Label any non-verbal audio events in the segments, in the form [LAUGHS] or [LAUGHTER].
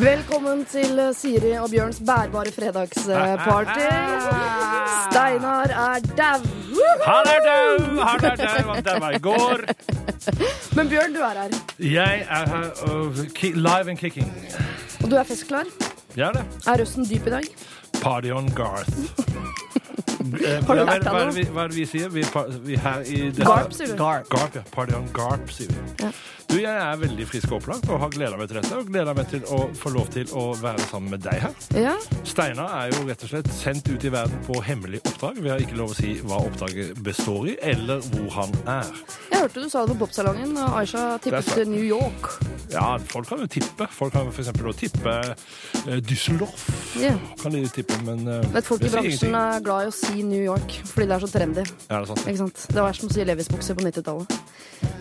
Velkommen til eh, Siri og Bjørns bærbare fredagsparty. Steinar er dau. Han er dau! Han er dau, Han daua i går. Men Bjørn, du er her. Jeg er her uh, live and kicking. Og du er festklar. Ja, det. Er røsten dyp i dag? Party on Garth. [LAUGHS] Eh, Har du lært deg noe? hva er det vi sier? Vi, vi her i Garp, sier du. Garp, ja. Party on Garp, sier vi. Ja. Du, jeg er veldig frisk og opplagt og har gleda meg til dette. Og gleda meg til å få lov til å være sammen med deg her. Ja. Steinar er jo rett og slett sendt ut i verden på hemmelig oppdrag. Vi har ikke lov å si hva oppdraget består i, eller hvor han er. Jeg hørte du sa det på popsalongen, og Aisha tippet til New York. Ja, folk kan jo tippe. Folk kan eksempel tippe eh, Düsseldorf. Ja. Kan de tippe, men eh, Vet folk i bransjen er glad i å si New York fordi det er så trendy. Ja, det er sant. Ikke sant? Det var som å si Levis-bukser på 90-tallet.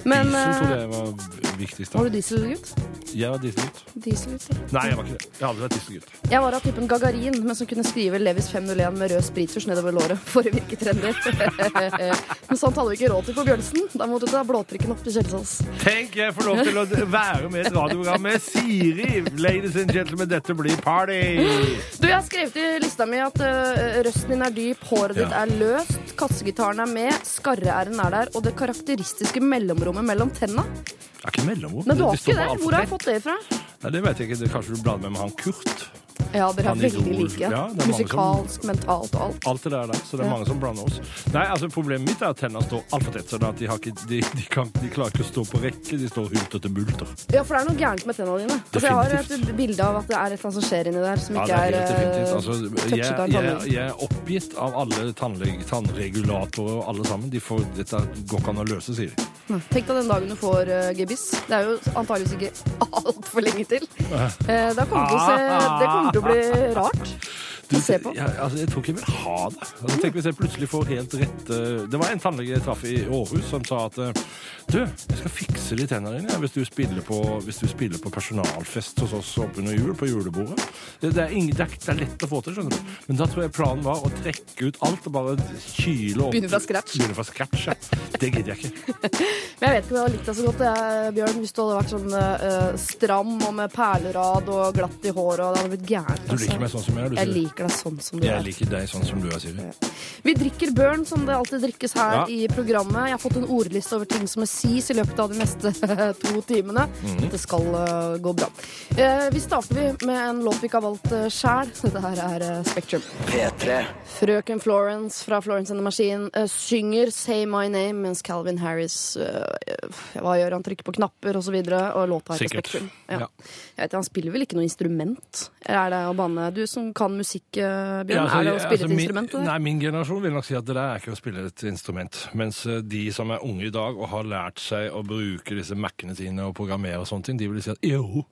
Men Diesel eh, jeg var du dieselgutt? Jeg var dieselgutt. Dieselgutt, ja. Nei, jeg var ikke det. Jeg har aldri vært dieselgutt. Jeg var av typen Gagarin, men som kunne skrive Levis 501 med rød sprittusj nedover låret for å virke trendy. [LAUGHS] men sånt hadde vi ikke råd til på Bjørnsen. Da måtte du ta blåtrykken opp til Kjelsås. Tenk, jeg får lov til å være med i et radioprogram med Siri! Ladies and gentlemen, dette blir party! Du, Jeg har skrevet i lista mi at uh, røsten din er dyp, håret ditt Ja. er løst, kassegitaren er med, skarre-r-en er der, og det karakteristiske mellomrommet mellom tenna. Er ikke mellomord. Men du har ikke det? Hvor har jeg fått det fra? Nei, det vet jeg ikke. Det Kanskje du blander med med han Kurt? Ja, dere er veldig like. Ja, mange som- Musikalsk, mentalt og alt. Alt det der, der. Så det er Ja. mange som blander oss. Nei, altså Problemet mitt er at tennene står altfor tett. sånn at de, har ikke, de, de, kan, de klarer ikke å stå på rekke. De står hulter til bulter. Ja, for det er noe gærent med tennene dine. Altså, jeg har et bilde av at det er et eller annet som skjer inni der, som Ja, ikke det er er, øh, Altså, jeg, jeg, jeg er oppgitt av alle tannregulatorer og alle sammen. De får, dette går ikke an å løse, sier de. Tenk deg den dagen du får uh, gebiss. Det er jo antageligvis ikke [LAUGHS] altfor lenge til. Uh, da kommer du til å se, det kommer til å bli rart å se på. Ja, altså, jeg tror ikke jeg vil ha det. Altså, tenk hvis jeg plutselig får helt rett eh, Det var en tannlege jeg traff i Århus som sa at eh, du, jeg skal fikse de tennene dine hvis du spiller på, hvis du spiller på personalfest hos oss oppunder jul, på julebordet. Det, det, er ingen, det, er, lett å få til, skjønner du. Men da tror jeg planen var å trekke ut alt og bare kyle opp. Begynne fra scratch. Begynne fra scratch, ja. Det gidder jeg ikke. [LAUGHS] Men jeg vet ikke om jeg hadde likt deg så godt, jeg, Bjørn, hvis du hadde vært sånn uh, stram og med perlerad og glatt i håret. Og det hadde blitt gærent. Du liker altså. meg sånn som jeg er, du, Jeg Siri. Liker deg sånn som du Jeg er. liker deg sånn som du er, Siri. Vi drikker børn, som det alltid drikkes her Ja. i programmet. Jeg har fått en ordliste over ting som må sies i løpet av de neste [LAUGHS] to timene. Mhm. Det skal uh, gå bra. Uh, vi starter vi med en låt vi ikke har valgt uh, sjæl. [LAUGHS] Dette her er uh, Spektrum. P3. Frøken Florence fra Florence and the Machine eh, synger 'Say My Name', mens Calvin Harris eh, Hva gjør han? Trykker på knapper osv. Og, så videre, og låta heter. Spektrum. Ja. Ja. Jeg vet, Han spiller vel ikke noe instrument? Er det å banne? Du som kan musikk, eh, Bjørn. Ja, altså, er det å spille altså, et instrument? Min. Nei, min generasjon vil nok si at det der er ikke å spille et instrument. Mens eh, de som er unge i dag og har lært seg å bruke disse Mac-ene sine og programmere og sånne ting, de vil si at jo.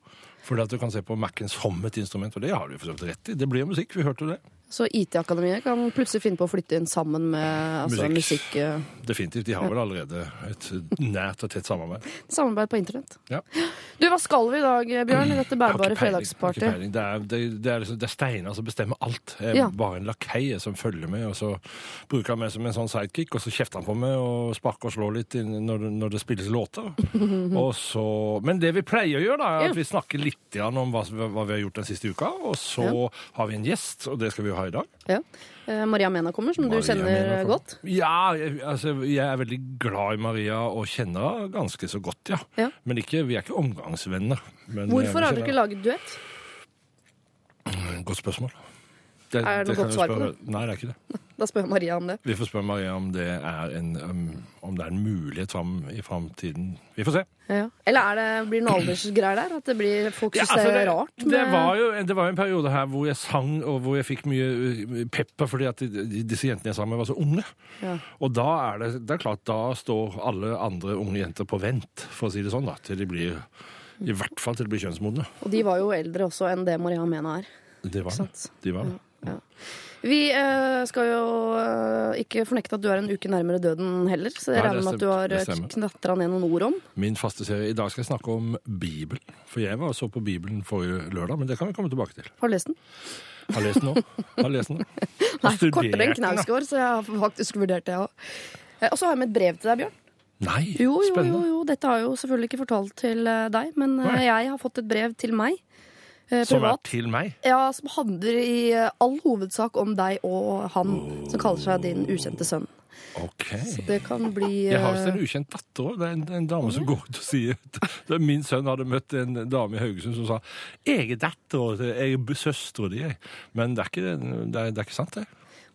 Fordi at du kan se på Mac-en som et instrument, og det har du jo for så vidt rett i. Det blir jo musikk, vi hørte jo det. Så IT-akademiet kan plutselig finne på å flytte inn sammen med altså, musikk. Musikk. eh, Definitivt. De har vel allerede et nært og tett samarbeid. [LAUGHS] samarbeid på internett. Ja. Du, hva skal vi i dag, Bjørn? I dette bærbare fredagsparty? Det er, det, det er, liksom, det er Steinar som bestemmer alt. Jeg er Ja. bare en lakei som følger med, og så bruker han meg som en sånn sidekick, og så kjefter han på meg og sparker og slår litt når, når det spilles låter. [LAUGHS] og så, men det vi pleier å gjøre, da, er Ja. at vi snakker litt om hva, hva vi har gjort den siste uka, og så har vi en gjest, og det skal vi jo ha i dag. Ja. Eh, Maria Mena kommer, som Maria du kjenner Mena godt. Ja, jeg, altså, jeg er veldig glad i Maria og kjenner henne ganske så godt, ja. Ja. Men ikke, vi er ikke omgangsvenner. Men, eh, Hvorfor har dere ikke laget duett? Godt spørsmål. Det, Er det noe godt svar på det? Nei, det er ikke det. [LAUGHS] Da spør Maria om det. Vi får spørre Maria om det er en, um, om det er en mulighet fram, i framtiden. Vi får se. Ja. Eller er det, blir det noen aldersgreier der? At det blir folk Ja, synes altså, det er rart? det, var jo, det var jo en periode her hvor jeg sang, og hvor jeg fikk mye uh, pepper fordi at disse jentene jeg sang med, var så unge. Ja. Og da er det, det er klart, da står alle andre unge jenter på vent, for å si det sånn, da, til de blir i hvert fall til de blir kjønnsmodne. Og de var jo eldre også enn det Maria Mena er. Det var det. De var det. Ja. Vi eh, skal jo eh, ikke fornekte at du er en uke nærmere døden heller, så jeg Nei, det regner med at du har stemmer. knatra ned noen ord om. Min faste serie. I dag skal jeg snakke om Bibelen. For jeg var og så på Bibelen forrige lørdag, men det kan vi komme tilbake til. Har du lest den? Har lest den nå. Har lest den nå. [LAUGHS] Nei, studert kortere enn den, da. Knausgård, så jeg har faktisk vurdert det, òg. Og så har jeg med et brev til deg, Bjørn. Nei, Jo, jo, jo, spennende. jo, dette har jeg jo selvfølgelig ikke fortalt til eh, deg, men eh, Nei. jeg har fått et brev til meg eh, Som er til meg? Ja, som handler i eh, all hovedsak om deg og han som kaller seg din ukjente sønn. Ok. Det kan bli Jeg har visst eh, en ukjent datter òg. Det er en, en dame som går ut og sier er Min sønn hadde møtt en dame i Haugesund som sa 'Jeg er dattera til Jeg er søstera di'. Men det er, ikke, det, er, det er ikke sant, det.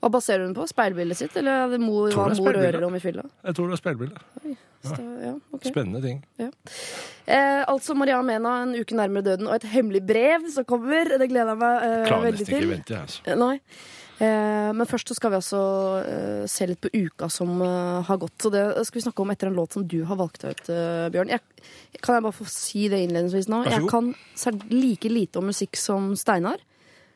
Hva baserer hun på? Speilbildet sitt, eller er det mor, hva mor hører om i fylla? Jeg tror det er speilbilde. Så, ja, okay. Spennende ting. Eh, altså Maria Mena, en uke nærmere døden, og et hemmelig brev som kommer. Det gleder jeg meg eh, Klarer veldig nesten ikke til. vente, jeg. Altså. Eh. Eh, men først så skal vi altså eh, se litt på uka som eh, har gått. Så det skal vi snakke om etter en låt som du har valgt ut, Bjørn. Jeg, kan jeg bare få si det innledningsvis nå? Jeg kan like lite om musikk som Steinar.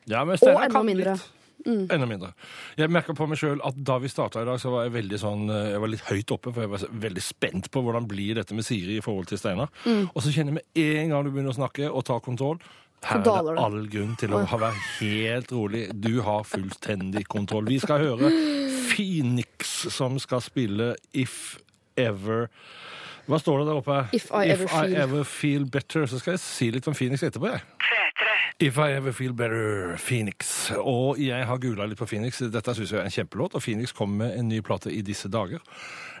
Ja, men Og Steinar enda kan mindre. litt. Enda mindre. Jeg merka på meg sjøl at da vi starta i dag, så var jeg veldig sånn eh, Jeg var litt høyt oppe, for jeg var veldig spent på hvordan blir dette med Siri i forhold til Steinar. Mm. Og så kjenner jeg med en gang du begynner å snakke og ta kontroll her er det. all grunn til å være helt rolig. Du har fullstendig kontroll. Vi skal høre [GASPS] Phoenix, som skal spille If Ever Hva står det der oppe? If I Ever Feel. ever feel better. Så skal jeg si litt om Phoenix etterpå, jeg. If I Ever Feel Better, Phoenix. Og jeg har googla litt på Phoenix. Dette syns jeg er en kjempelåt, og Phoenix kommer med en ny plate i disse dager.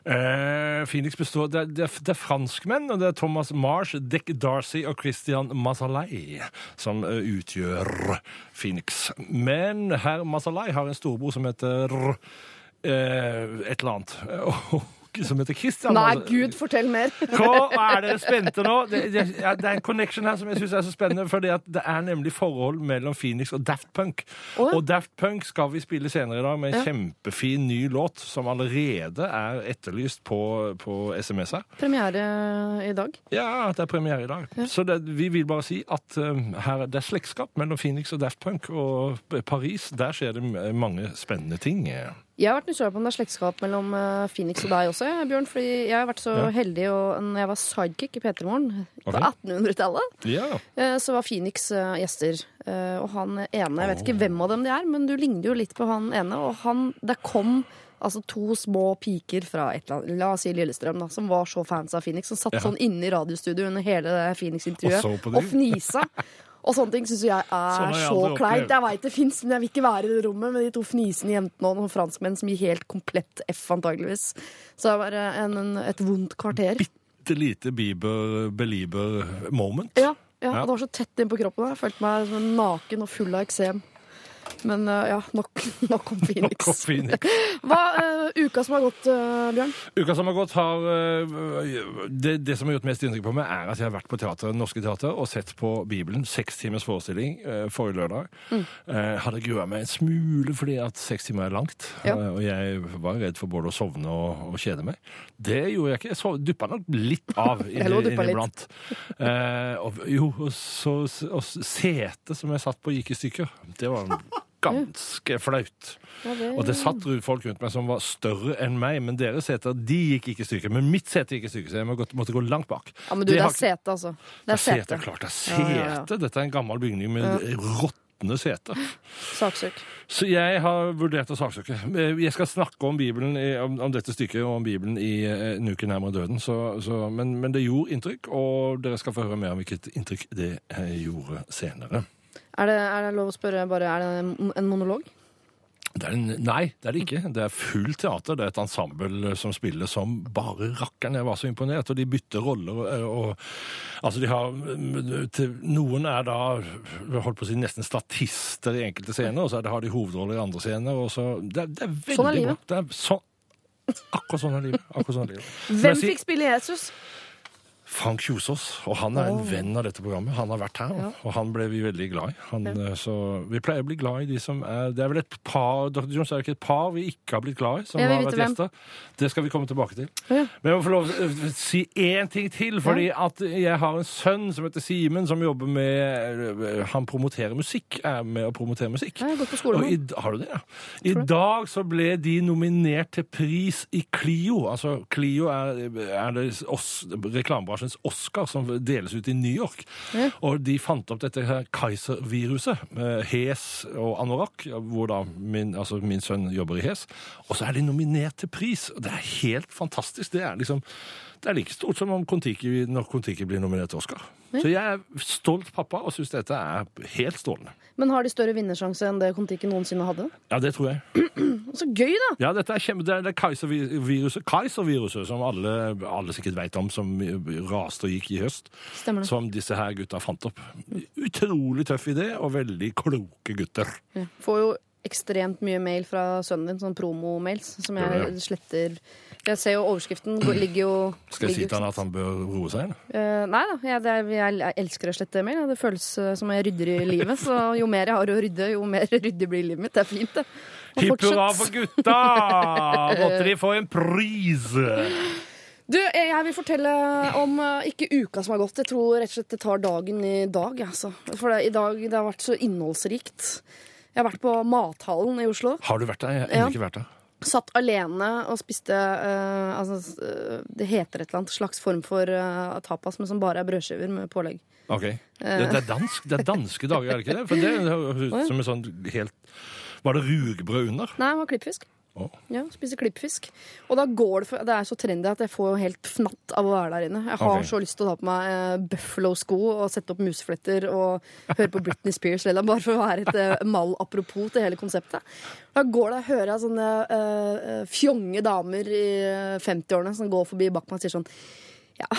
Eh, Phoenix består det er, det, er, det er franskmenn, og det er Thomas Marsh, Dick Darcy og Christian Masalai som uh, utgjør Phoenix. Men herr Masalai har en storbror som heter uh, et eller annet. [LAUGHS] som heter Christian. Nei, gud, fortell mer! [LAUGHS] hva er dere spente nå? Det, det, det er en connection her som jeg syns er så spennende. For det er nemlig forhold mellom Phoenix og Daft Punk. Oh, ja. Og Daft Punk skal vi spille senere i dag med en Ja. kjempefin ny låt som allerede er etterlyst på, på SMS-er. Premiere i dag. Ja, det er premiere i dag. Så det, vi vil bare si at um, her, det er slektskap mellom Phoenix og Daft Punk. Og Paris, der skjer det mange spennende ting. Jeg har vært nysgjerrig på om det er slektskap mellom eh, Phoenix og deg også, Bjørn. Fordi jeg har vært så Ja. heldig, og når jeg var sidekick i P3 Morgen på okay. 1800-tallet, Ja. eh, så var Phoenix eh, gjester. Og han ene, jeg vet ikke hvem av dem de er, men du ligner jo litt på han ene. Og han, det kom altså to små piker fra et eller annet, la oss si Lillestrøm, da, som var så fans av Phoenix, som satt Ja. sånn inne i radiostudioet under hele Phoenix-intervjuet Og og, fnisa. [LAUGHS] Og sånne ting syns jeg er jeg så kleint. Jeg veit det fins, men jeg vil ikke være i det rommet med de to fnisende jentene og noen franskmenn som gir helt komplett F, antageligvis. Så det var en, en, et vondt kvarter. Bitte lite Bieber belieber moment. Ja, ja, Ja. det var så tett innpå kroppen. Jeg følte meg som naken og full av eksem. Men uh, ja, nok, [LAUGHS] nok om Phoenix. Nok om Phoenix. [LAUGHS] Hva uh, uka som har gått, uh, Bjørn? Uka som har gått, har uh, det, det som har gjort mest inntrykk på meg, er at jeg har vært på teater, Norske Teater og sett på Bibelen. Seks timers forestilling forrige lørdag. Mm. Hadde grua meg en smule fordi at seks timer er langt. Ja. Og jeg var redd for både å sovne og, og kjede meg. Det gjorde jeg ikke. Jeg sov, duppa nok litt av [LAUGHS] inniblant. Eh, og, jo, og så og setet som jeg satt på, gikk i stykker. Det var ganske flaut. Ja, det, Og det satt folk rundt meg som var større enn meg, men deres seter de gikk ikke i stykker. Men mitt sete gikk i stykker, så jeg måtte gå langt bak. ja, men du, det er sete, altså. Det Det er sete, sete. klart det er Ja, sete. ja, ja. Dette er en gammel bygning med råtne seter. Saksøk. Så jeg har vurdert å saksøke. Jeg skal snakke om Bibelen, om, om dette stykket og om Bibelen i eh, en uke nærmere døden, så, så, men, men det gjorde inntrykk, og dere skal få høre mer om hvilket inntrykk det eh, gjorde senere. Er det, er det lov å spørre, bare, er det en monolog? Det er en, nei, det er det ikke. Det er fullt teater. Det er et ensemble som spiller som bare rakkeren. Jeg var så imponert. Og de bytter roller. Og, og, altså de har, til, noen er da holdt på å si, nesten statister i enkelte scener, og så det, har de hovedroller i andre scener. Og så, det, det er veldig Sånn er livet. bra. Det er så, akkurat sånn er livet. Akkurat sånn er livet. [LAUGHS] Hvem fikk spille Jesus? Frank Kjosås, og han er en venn av dette programmet. Han har vært her, Ja. og han ble vi veldig glad i. Han, ja. Så vi pleier å bli glad i de som er Det er vel et par Dr. Jones, er ikke et par vi ikke har blitt glad i, som har vært gjester? Det skal vi komme tilbake til. Ja. Men jeg må få lov til å si én ting til, fordi at jeg har en sønn som heter Simen, som jobber med Han promoterer musikk, er med å promotere musikk. Jeg har gått på skole Og i, har du det, ja? I dag så ble de nominert til pris i Clio. Altså, Clio er, er det os, reklamebransjens Oscar som deles ut i New York. Ja. Og de fant opp dette her Kaiser-viruset, Hes og anorakk, hvor da min, altså min sønn jobber i Hes. Og så er de nominert til pris. Og det er helt fantastisk. Det er liksom det er like stort som om Kon-Tiki blir nominert til Oscar. Så jeg er stolt pappa og syns dette er helt strålende. Men har de større vinnersjanse enn det Kon-Tiki noensinne hadde? Ja, det tror jeg. [CLEARS THROAT] Så gøy, da! Ja, dette er kjempe... Det er det Kaiser-viruset, Kaiser-viruset som alle, alle sikkert vet om, som raste og gikk i høst. Stemmer det. Som disse her gutta fant opp. Utrolig tøff idé, og veldig kloke gutter. Ja. Får jo ekstremt mye mail fra sønnen din, sånn promo-mails, som jeg sletter. Jeg ser jo overskriften ligger jo Skal jeg si ligger til han at han bør roe seg? Eh, nei da, jeg, det jeg, jeg elsker å slette mail. Det føles eh, som jeg rydder i livet. Så jo mer jeg har å rydde, jo mer [LAUGHS] ryddig blir livet mitt. Det er fint, det. Hipp hurra for gutta! [LAUGHS] Måtte de få en pris! Du, eh, jeg vil fortelle om ikke uka som har gått. Jeg tror rett og slett det tar dagen i dag. Altså. For det, i dag det har vært så innholdsrikt. Jeg har vært på Mathallen i Oslo. Har du vært der? Jeg har Ja. ikke vært der. Satt alene og spiste uh, altså, eh, Det heter et eller annet slags form for uh, tapas, men som bare er brødskiver med pålegg. Ok. Det, det, er dansk, det er danske dager, er det ikke det? For det høres ut som en sånn helt Var det rugbrød under? Nei, det var klippfisk. Å. Ja, spiser klippfisk. Og da går det for Det er så trendy at jeg får helt fnatt av å være der inne. Jeg har okay. så lyst til å ta på meg eh, Buffalo-sko og sette opp musefletter og høre på Britney Spears, eller bare for å være et eh, mal apropos til hele konseptet. Da går det, hører jeg sånne eh, eh, fjonge damer i eh, 50-årene som går forbi bak meg og sier sånn Ja,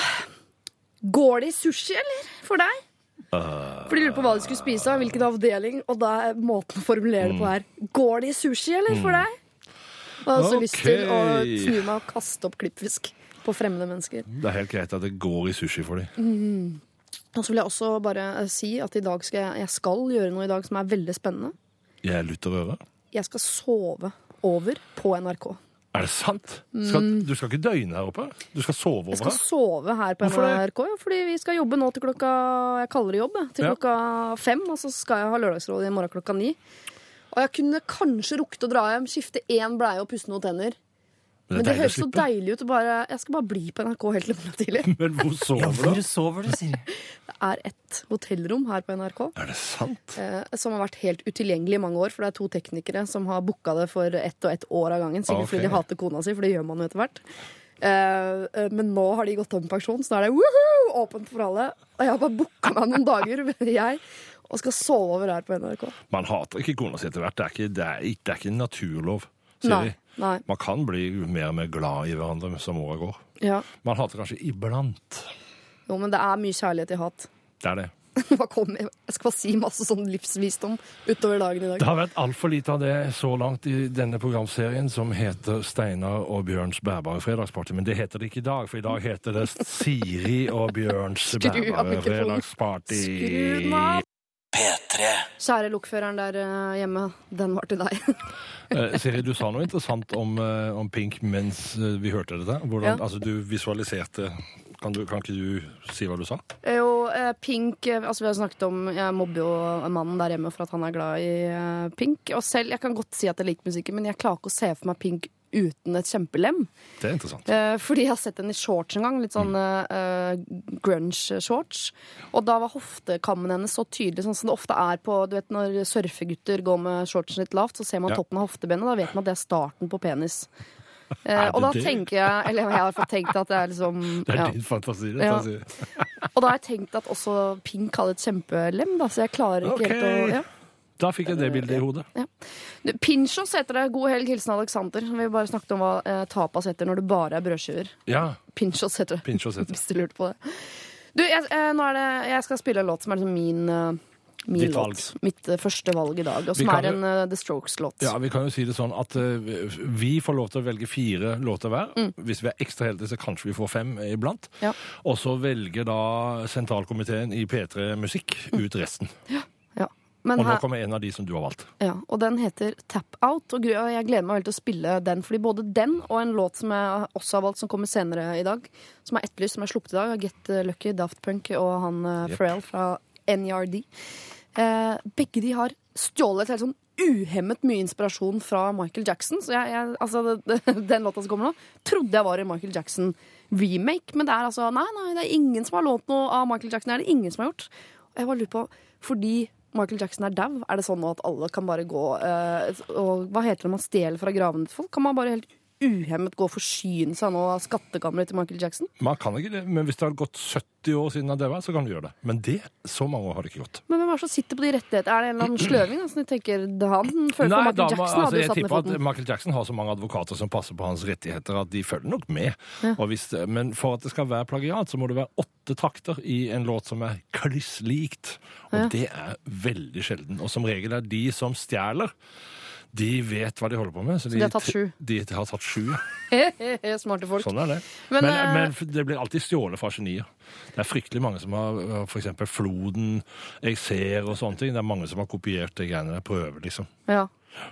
går det i sushi, eller? For deg? For de lurer på hva de skulle spise, av, hvilken avdeling. Og da er måten å formulere det på her Går det i sushi, eller? For deg? Og jeg har også lyst til å snu meg og kaste opp klippfisk på fremmede mennesker. Det er helt greit at det går i sushi for dem. Og så vil jeg også bare eh, si at i dag skal jeg, jeg skal gjøre noe i dag som er veldig spennende. Jeg lytter øret. Jeg skal sove over på NRK. Er det sant? Skal, du skal ikke døgne her oppe? Du skal sove over her? Jeg skal her? sove her på? NRK, ja, fordi vi skal jobbe nå til klokka Jeg kaller det jobb, til Ja. klokka fem. Og så skal jeg ha Lørdagsrådet i morgen klokka ni. Og jeg kunne kanskje rukket å dra hjem, skifte én bleie og pusse noen tenner. Men det deilig å høres så deilig ut. å Bare, jeg skal bare bli på NRK helt til morgen tidlig. [LAUGHS] Men hvor Ja, sover hvor du? sover du, Siri? [LAUGHS] Det er et hotellrom her på NRK Er det sant? eh, som har vært helt utilgjengelig i mange år. For det er to teknikere som har booka det for ett og ett år av gangen. Sikkert okay. fordi de hater kona si, for det gjør man jo etter hvert. Eh, eh, men nå har de gått av med pensjon, så nå er det woohoo, åpent for alle. Og jeg har bare booka meg noen dager, [LAUGHS] jeg, og skal sove over her på NRK. Man hater ikke kona si etter hvert. Det er ikke, det er, ikke- det er ikke en naturlov. Nei. de. nei. Man kan bli mer og mer glad i hverandre som åra går. Ja. Man hater kanskje iblant. Jo, men det er mye kjærlighet i hat. Det er det. [LAUGHS] Jeg? jeg skal bare si masse sånn livsvisdom utover dagen i dag. Det har vært altfor lite av det så langt i denne programserien som heter Steinar og Bjørns bærbare fredagsparty. Men det heter det ikke i dag, for i dag heter det Siri og Bjørns [LAUGHS] bærbare fredagsparty. Skru av! P3. Kjære lokføreren der eh, hjemme, den var til deg. [LAUGHS] Eh, Siri, du sa noe interessant om, eh, om Pink mens vi hørte dette. Hvordan, Ja. altså, du visualiserte kan, du, kan ikke du si hva du sa? Jo, eh, Pink eh, Altså Vi har snakket om Jeg mobber jo mannen der hjemme for at han er glad i eh, Pink. Og selv, Jeg kan godt si at jeg liker musikken, men jeg klarer ikke å se for meg Pink uten et kjempelem. Det er interessant. Eh, fordi jeg har sett henne i shorts en gang. Litt sånn eh, grunge-shorts. Og da var hoftekammen hennes så tydelig, sånn som det ofte er på Du vet Når surfegutter går med shortsen litt lavt, så ser man Ja. toppen av hoftebenet. Da vet man at det er starten på penis. Eh, og da det? tenker jeg Eller jeg har i hvert fall tenkt at det er liksom Det er ja. din fantasi. Det, Ja. [LAUGHS] Og da har jeg tenkt at også Pink hadde et kjempelem, da, så jeg klarer ikke okay. helt å ja. Da fikk jeg det bildet i hodet. Ja. Pinchos heter det. God helg, hilsen Alexander. Vi bare snakket om hva eh, tapas heter når det bare er brødskiver. Ja, Pinchos heter det. Pinchos heter det. [LAUGHS] Hvis du lurte på det. Du, jeg, eh, nå er det, jeg skal spille en låt som er liksom min, eh, min låt. Mitt eh, første valg i dag. Og som er en uh, The Strokes-låt. Ja, Vi kan jo si det sånn at uh, vi får lov til å velge fire låter hver. Hvis vi er ekstra heldige, så kanskje vi får fem iblant. Ja. Og så velger da sentralkomiteen i P3 Musikk ut resten. Ja. Men Og nå kommer en av de som du har valgt. ja, og den heter Tap Out. Og jeg gleder meg veldig til å spille den, fordi både den og en låt som jeg også har valgt, som kommer senere i dag, som er etterlyst, som er sluppet i dag, av Get Lucky, Daft Punk og han Yep. Pharrell fra NERD. Eh, begge de har stjålet helt sånn uhemmet mye inspirasjon fra Michael Jackson. Så jeg, jeg, altså, det, det, [LAUGHS] den låta som kommer nå, trodde jeg var en Michael Jackson-remake. Men det er altså Nei, nei, det er ingen som har lånt noe av Michael Jackson. Det er det ingen som har gjort. Og jeg bare lurer på, fordi Michael Jackson er dau, er det sånn nå at alle kan bare gå eh, Og hva heter det når man stjeler fra gravene til folk? Kan man bare helt uhemmet gå og forsyne seg nå av skattkammeret til Michael Jackson? Man kan ikke det, men hvis det har gått 70 år siden han døde, så kan du gjøre det. Men det, så mange år har det ikke gått. Men hvem er det som sitter på de rettighetene? Er det en eller annen sløving? Altså, jeg tenker, han føler Nei, Michael da, Jackson altså, hadde jo satt ned tipper at. Michael Jackson har så mange advokater som passer på hans rettigheter, at de følger nok med. Og hvis, men for at det skal være plagiat, så må det være åtte takter i en låt som er kliss likt. Og Ja. det er veldig sjelden. Og som regel er de som stjeler, de vet hva de holder på med. Så de har tatt sju? De har tatt sju, ja. [LAUGHS] Smarte folk. Sånn er det. Men, Men, eh, men, det blir alltid stjålet fra genier. Det er fryktelig mange som har f.eks. for eksempel Floden, Jeg ser og sånne ting. Det er mange som har kopiert det greiene der. Prøver, liksom. Ja.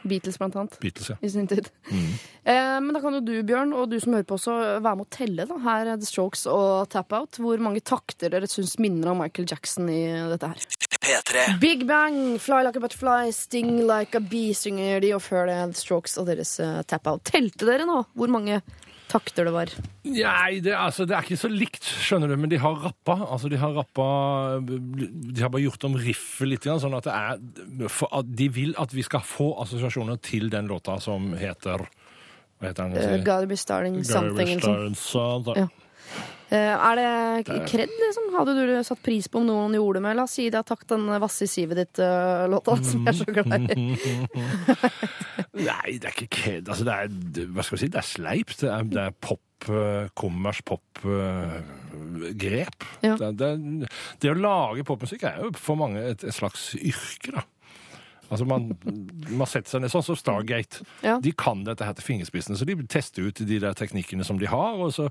Beatles, blant annet. Beatles, ja. I sin tid. Mm. [LAUGHS] Eh, men da kan jo du, Bjørn, og du som hører på også, være med å telle da, her er The Strokes og Tap Out. Hvor mange takter dere syns minner om Michael Jackson i dette her. P3. Big Bang, Fly Like a Butterfly, Sting Like a Bee synger de, og før det The Strokes og deres uh, Tap Out. Telte dere nå hvor mange takter det var? Nei, det, altså, det er ikke så likt, skjønner du, men de har rappa. Altså, de har rappa De har bare gjort om riffet litt, sånn at det er for De vil at vi skal få assosiasjoner til den låta som heter Hva heter den? Uh, Gotta Be Starting Something eller something. Ja. Eh, er det kred, liksom? Hadde du satt pris på om noen gjorde det med La oss si det har tatt den Vasse i sivet ditt-låta, [LAUGHS] som jeg er så glad i. [LAUGHS] Nei, det er ikke kred. Altså, det er hva skal vi si, det er sleipt. Det er, det er pop, eh, kommers pop-grep. Ja. det, det, det å lage popmusikk er jo for mange et, et slags yrke, da. Altså man, man setter seg ned sånn som Stargate. Ja. De kan dette her til fingerspissene, så de tester ut de der teknikkene som de har, og så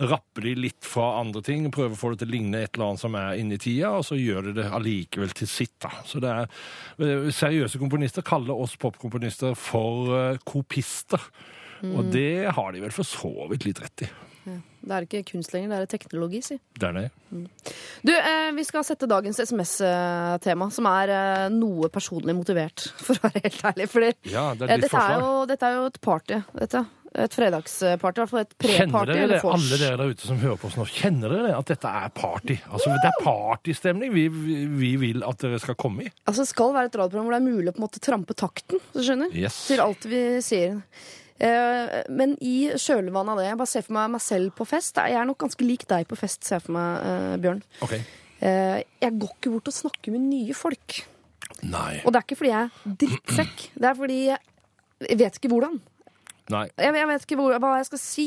rapper de litt fra andre ting, prøver å få det til å ligne et eller annet som er inne i tida, og så gjør de det allikevel til sitt. da. Så det er, eh, Seriøse komponister kaller oss popkomponister for kopister. kopister. Og det har de vel for så vidt litt rett i. Det er ikke kunst lenger, det er teknologi, si. Det er det. Du, eh, vi skal sette dagens SMS-tema, som er eh, noe personlig motivert, [LAUGHS] for å være helt ærlig. Fordi Ja, det er eh, dette, er jo, dette er jo et party, dette. Et fredagsparty, i hvert fall et Kjenner pre-party. dere det, alle dere der ute som hører på oss nå, kjenner dere det, at dette er party? Altså, Det er partystemning vi, vi, vi vil at dere skal komme i. Altså, det skal være et radioprogram hvor det er mulig å på en måte trampe takten, hvis du skjønner? Yes. Til alt vi sier. Eh, men i kjølvannet av det, jeg bare ser for meg meg selv på fest. Jeg er nok ganske lik deg på fest, ser jeg for meg, eh, Bjørn. Ok. Eh, jeg går ikke bort og snakker med nye folk. Nei. Og det er ikke fordi jeg er drittsekk. Det er fordi jeg, vet ikke hvordan. Nei. Jeg, jeg vet ikke hvor, hva jeg skal si.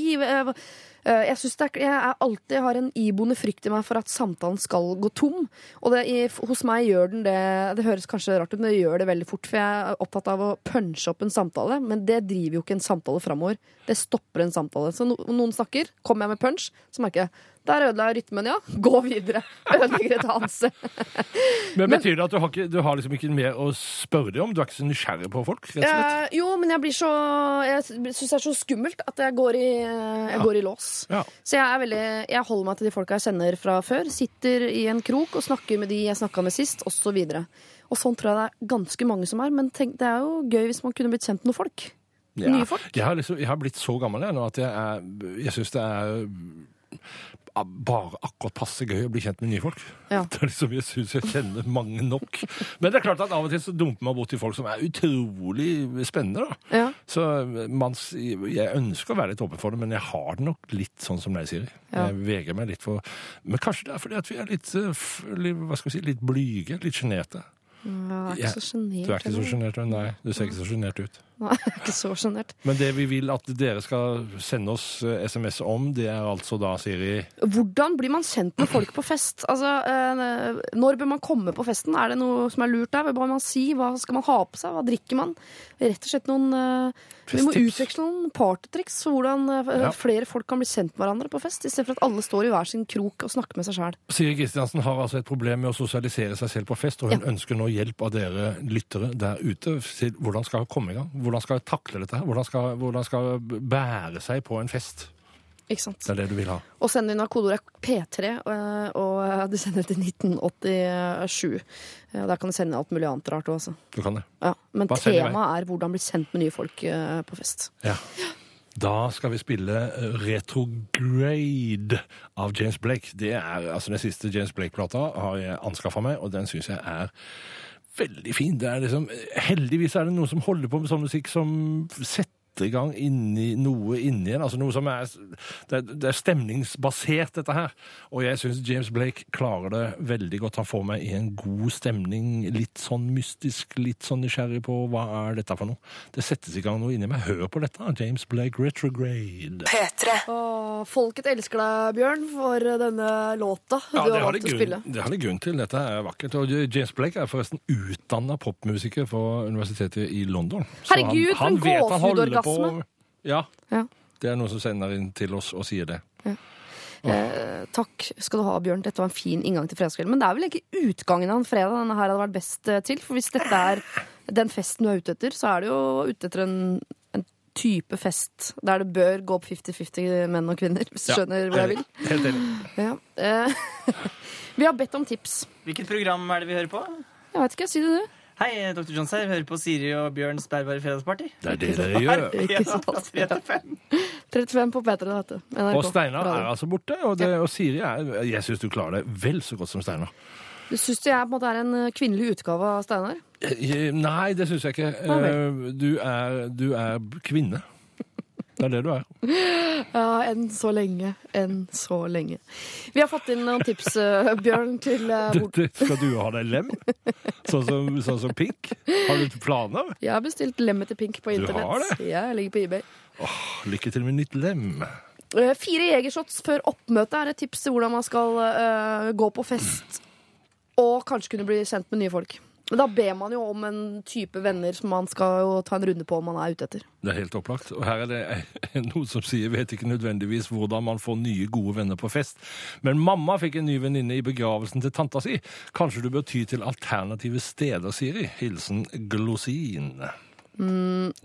Jeg, eh, det er, jeg alltid har en iboende frykt i meg for at samtalen skal gå tom. Og det, i, hos meg gjør den det Det høres kanskje rart ut, men det gjør det veldig fort. For jeg er opptatt av å punche opp en samtale, men det driver jo ikke en samtale framover. Det stopper en samtale. Så no, noen snakker, kommer jeg med punch, så merker jeg der ødela jeg rytmen, ja. [LAUGHS] Gå videre. Ødelegger et anelse. [LAUGHS] Men betyr det at du har, ikke, du har liksom ikke mer å spørre dem om? Du er ikke så nysgjerrig på folk? rett og slett? Eh, jo, men jeg blir så Jeg syns det er så skummelt at jeg går i, jeg går i lås. Ja. Så jeg, er veldig, jeg holder meg til de folka jeg kjenner fra før. Sitter i en krok og snakker med de jeg snakka med sist, osv. Og, og sånn tror jeg det er ganske mange som er. Men tenk, det er jo gøy hvis man kunne blitt kjent med noen folk. Ja. Nye folk. Jeg har, liksom, jeg har blitt så gammel jeg, nå at jeg, er, jeg syns det er bare akkurat passe gøy å bli kjent med nye folk. Ja. [LAUGHS] Det er liksom, Jeg syns jeg kjenner mange nok. Men det er klart at av og til så dumper man borti folk som er utrolig spennende. da. Ja. Så man, jeg ønsker å være litt åpen for det, men jeg har det nok litt sånn som deg, Siri. Ja. Jeg veger meg litt for Men kanskje det er fordi at vi er litt, eh, hva skal vi si, litt blyge, litt sjenerte. Jeg er Ja, ikke så sjenert. Du er ikke så sjenert, nei. Du ser ikke så sjenert ut. Nei, jeg er ikke så sjenert. Men det vi vil at dere skal sende oss eh, SMS om, det er altså da, Siri Hvordan blir man kjent med folk på fest? Altså, eh, Når bør man komme på festen? Er det noe som er lurt der? Hva bør man si? Hva skal man ha på seg? Hva drikker man? Rett og slett noen eh, Vi må utveksle noen partytriks for hvordan eh, flere folk kan bli kjent med hverandre på fest, istedenfor at alle står i hver sin krok og snakker med seg sjæl. Siri Kristiansen har altså et problem med å sosialisere seg selv på fest, og hun ønsker nå hjelp av dere lyttere der ute hvordan skal hun komme i gang? Hvordan skal jeg takle dette? Hvordan skal, hvordan skal jeg bære seg på en fest? Ikke sant? Det er det du vil ha. Og send inn av kodeordet P3, eh, og eh, du sender til 1987. Eh, Der kan du sende alt mulig annet rart òg. Du kan det. Ja. Men temaet er hvordan bli kjent med nye folk på fest. Ja. Da skal vi spille Retrograde av James Blake. Det er altså Den siste James Blake-plata har jeg anskaffa meg, og den syns jeg er veldig fin. Det er liksom, heldigvis er det noen som holder på med sånn musikk som setter sette i gang inni, noe inni en. Altså noe som er det, er- det er stemningsbasert, dette her. Og jeg syns James Blake klarer det veldig godt. Han får meg i en god stemning. Litt sånn mystisk, litt sånn nysgjerrig på hva er dette for noe. Det settes i gang noe inni meg. Hør på dette. James Blake Retrograde. P3. Og folket elsker deg, Bjørn, for denne låta Ja, du det har valgt å spille. det har de grunn til. Dette er vakkert. Og James Blake er forresten utdanna popmusiker fra universitetet i London. Så Herregud, for en vet han holder gåsehudorgasme. på- Ja, Ja. det er noen som sender inn til oss og sier det. Eh, takk skal du ha, Bjørn. Dette var en fin inngang til fredagskvelden. Men det er vel ikke utgangen av en fredag denne her hadde vært best eh, til? For hvis dette er den festen du er ute etter, så er du jo ute etter en, en type fest der det bør gå opp 50-50 menn og kvinner, hvis du Ja. skjønner hvor jeg vil. Helt enig. Ja. Eh, [LAUGHS] vi har bedt om tips. Hvilket program er det vi hører på? Jeg vet ikke, si det du. Hei, Dr. Johns her. Hører på Siri og Bjørns bærbare fredagsparty. Det er det dere gjør. [LAUGHS] Ikke sant? [LAUGHS] 35. 35 på P3, vet du. NRK. Og Steinar er altså borte, og, det, og Siri er Jeg syns du klarer det vel så godt som Steinar. Du syns jeg på en måte er en eh, kvinnelig utgave av Steinar? Eh, Nei, det syns jeg ikke. Eh, Du er, du er kvinne. Det er det du er. [LAUGHS] Ja, enn så lenge. Enn så lenge. Vi har fått inn noen tips, eh, Bjørn, til eh, hvor Dette skal du ha deg lem? Sånn som, sånn som Pink? Har du planer? Jeg har bestilt lemmet til Pink på Du internett. har det? Ja, jeg ligger på eBay. Lykke til med nytt lem. Eh, Fire jegershots før oppmøte er et tips til hvordan man skal uh, gå på fest og kanskje kunne bli kjent med nye folk. Men da ber man jo om en type venner som man skal jo ta en runde på om man er ute etter. Det er helt opplagt. Og her er det [LAUGHS] noen som sier vet ikke nødvendigvis hvordan man får nye, gode venner på fest. Men mamma fikk en ny venninne i begravelsen til tanta si. Kanskje du bør ty til alternative steder, Siri. Hilsen Glosin.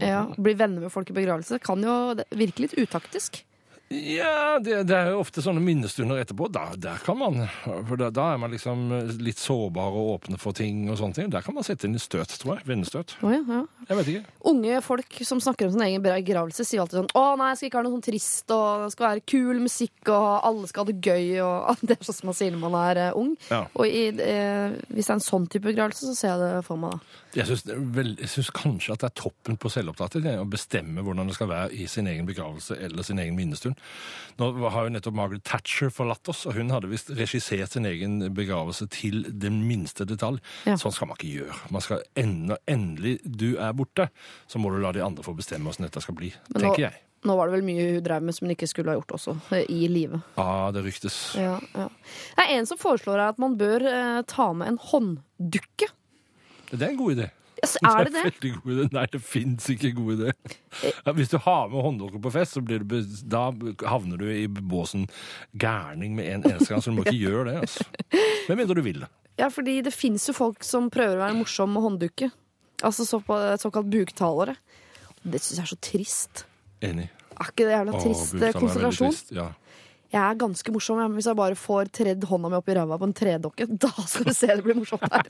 Ja, Bli venner med folk i begravelse kan jo virke litt utaktisk. Ja, det, det er jo ofte sånne minnestunder etterpå. Da, der kan man For da, da er man liksom litt sårbar og åpne for ting og sånne ting. Der kan man sette inn i støt, tror jeg. Vennestøt. Oh, ja, ja. Jeg vet ikke. Unge folk som snakker om sin egen begravelse, sier alltid sånn Å nei, jeg skal ikke ha noe sånn trist, og det skal være kul musikk, og alle skal ha det gøy, og [LAUGHS] Det er sånn som man sier når man er uh, ung. Ja. Og i, uh, hvis det er en sånn type begravelse, så ser jeg det for meg, da. Jeg syns, kanskje at det er toppen på selvopptatthet å bestemme hvordan det skal være i sin egen begravelse eller sin egen minnestund. Nå har jo nettopp Margaret Thatcher forlatt oss, og hun hadde visst regissert sin egen begravelse til den minste detalj. Ja. Sånn skal man ikke gjøre. Man skal enda, Endelig du er borte, så må du la de andre få bestemme hvordan dette skal bli, nå- tenker jeg. Nå var det vel mye hun drev med som hun ikke skulle ha gjort også, eh, i livet. Ja, det ryktes. Ja, ja. Det er en som foreslår at man bør eh, ta med en hånddukke. Det er en god idé. Er det det? Veldig god idé. Nei, det fins ikke god idé. Hvis du har med hånddukker på fest, så blir du, da havner du i båsen gærning med en eneste gang, så du må ikke gjøre det. altså. Med mindre du vil det. Ja, fordi det fins jo folk som prøver å være morsom med hånddukke. Altså så, såkalt buktalere. Det syns jeg er så trist. Enig. Er ikke det jævla trist er veldig konsentrasjon? trist, Ja. Jeg er ganske morsom men hvis jeg bare får tredd hånda mi opp i ræva på en tredokke. [LAUGHS] Da skal du se det blir morsomt her.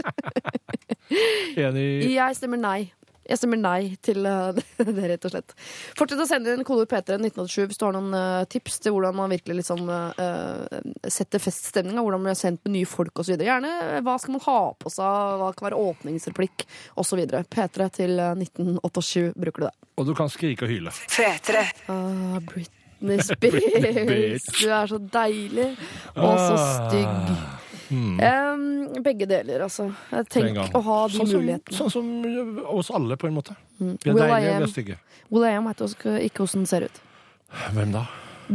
Enig. Jeg stemmer nei. Jeg stemmer nei til eh, [LAUGHS] det, rett og slett. Fortsett å sende inn kodeord P3 1987 hvis du har noen eh, tips til hvordan man virkelig liksom uh, setter feststemninga. Hvordan man blir sendt med nye folk osv. Gjerne hva skal man ha på seg, hva kan være åpningsreplikk osv. P3 til eh, 1987 bruker du det. Og du kan skrike og hyle. P3. Ah, Britney [LAUGHS] Spears. Du er så deilig og så stygg. Mm. Um, begge deler, altså. Tenk å ha de sånn som, mulighetene. Sånn som oss alle, på en måte. Vi er Will deilige, vi er stygge. Will I am vet også ikke hvordan den ser ut. Hvem da?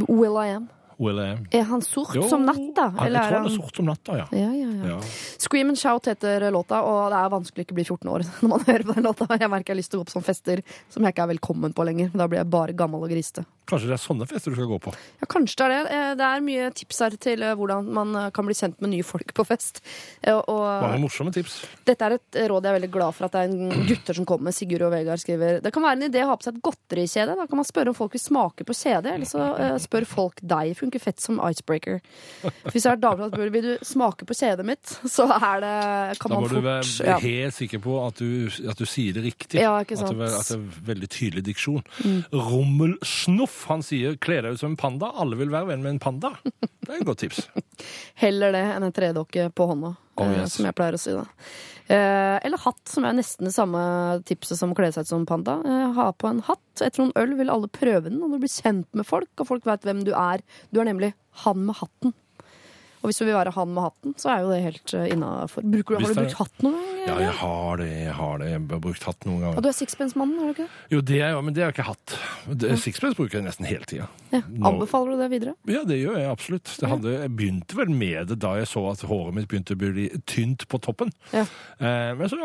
Will I am. Will I am. Er han sort Jo, som natt, da? Jeg tror han er sort som natta, ja. ja, ja, ja. ja. Scream and Shout heter låta, og det er vanskelig å ikke bli 14 år [LAUGHS] når man hører på den låta. Jeg merker jeg har lyst til å gå på sånne fester som jeg ikke er velkommen på lenger. Da blir jeg bare gammel og grisete. Kanskje det er sånne fester du skal gå på. Ja, kanskje det er det. Eh, Det er mye tips her til eh, hvordan man eh, kan bli kjent med nye folk på fest. Og Mange morsomme tips. dette er et råd jeg er veldig glad for at det er en gutter som kommer med. Sigurd og Vegard skriver Det kan være en idé å ha på seg et godterikjede. Da kan man spørre om folk vil smake på kjede, eller så spør folk deg. Funker fett som icebreaker. Hvis jeg har damer som vil du smake på kjedet mitt, [LAUGHS] så er det kan man fort Da må du være ja. helt sikker på at du, at du sier det riktig. Ja, At, det, er- at det er veldig tydelig diksjon. Han sier 'kle deg ut som en panda'. Alle vil være venn med en panda. Det er et godt tips. [LAUGHS] Heller det enn en tredokke på hånda, Oh, eh, yes. som jeg pleier å si. da. Eh, eller hatt, som er nesten det samme tipset som å kle seg ut som panda. Eh, ha på en hatt. Etter noen øl vil alle prøve den, og du blir kjent med folk, og folk veit hvem du er. Du er nemlig han med hatten. Og hvis du vil være han med hatten, så er jo det helt uh, innafor. Har du brukt hatt noen gang? Ja, jeg har det. Jeg har det. Jeg har brukt hatt noen Ja, Og du er sixpence-mannen, har du ikke det? Jo, det er jeg, men det har jeg ikke hatt. Det- Sixpence bruker jeg nesten hele tida. Ja. Anbefaler du det videre? Ja, det gjør jeg absolutt. Det hadde, jeg begynte vel med det da jeg så at håret mitt begynte å bli tynt på toppen. Ja. Eh, men så,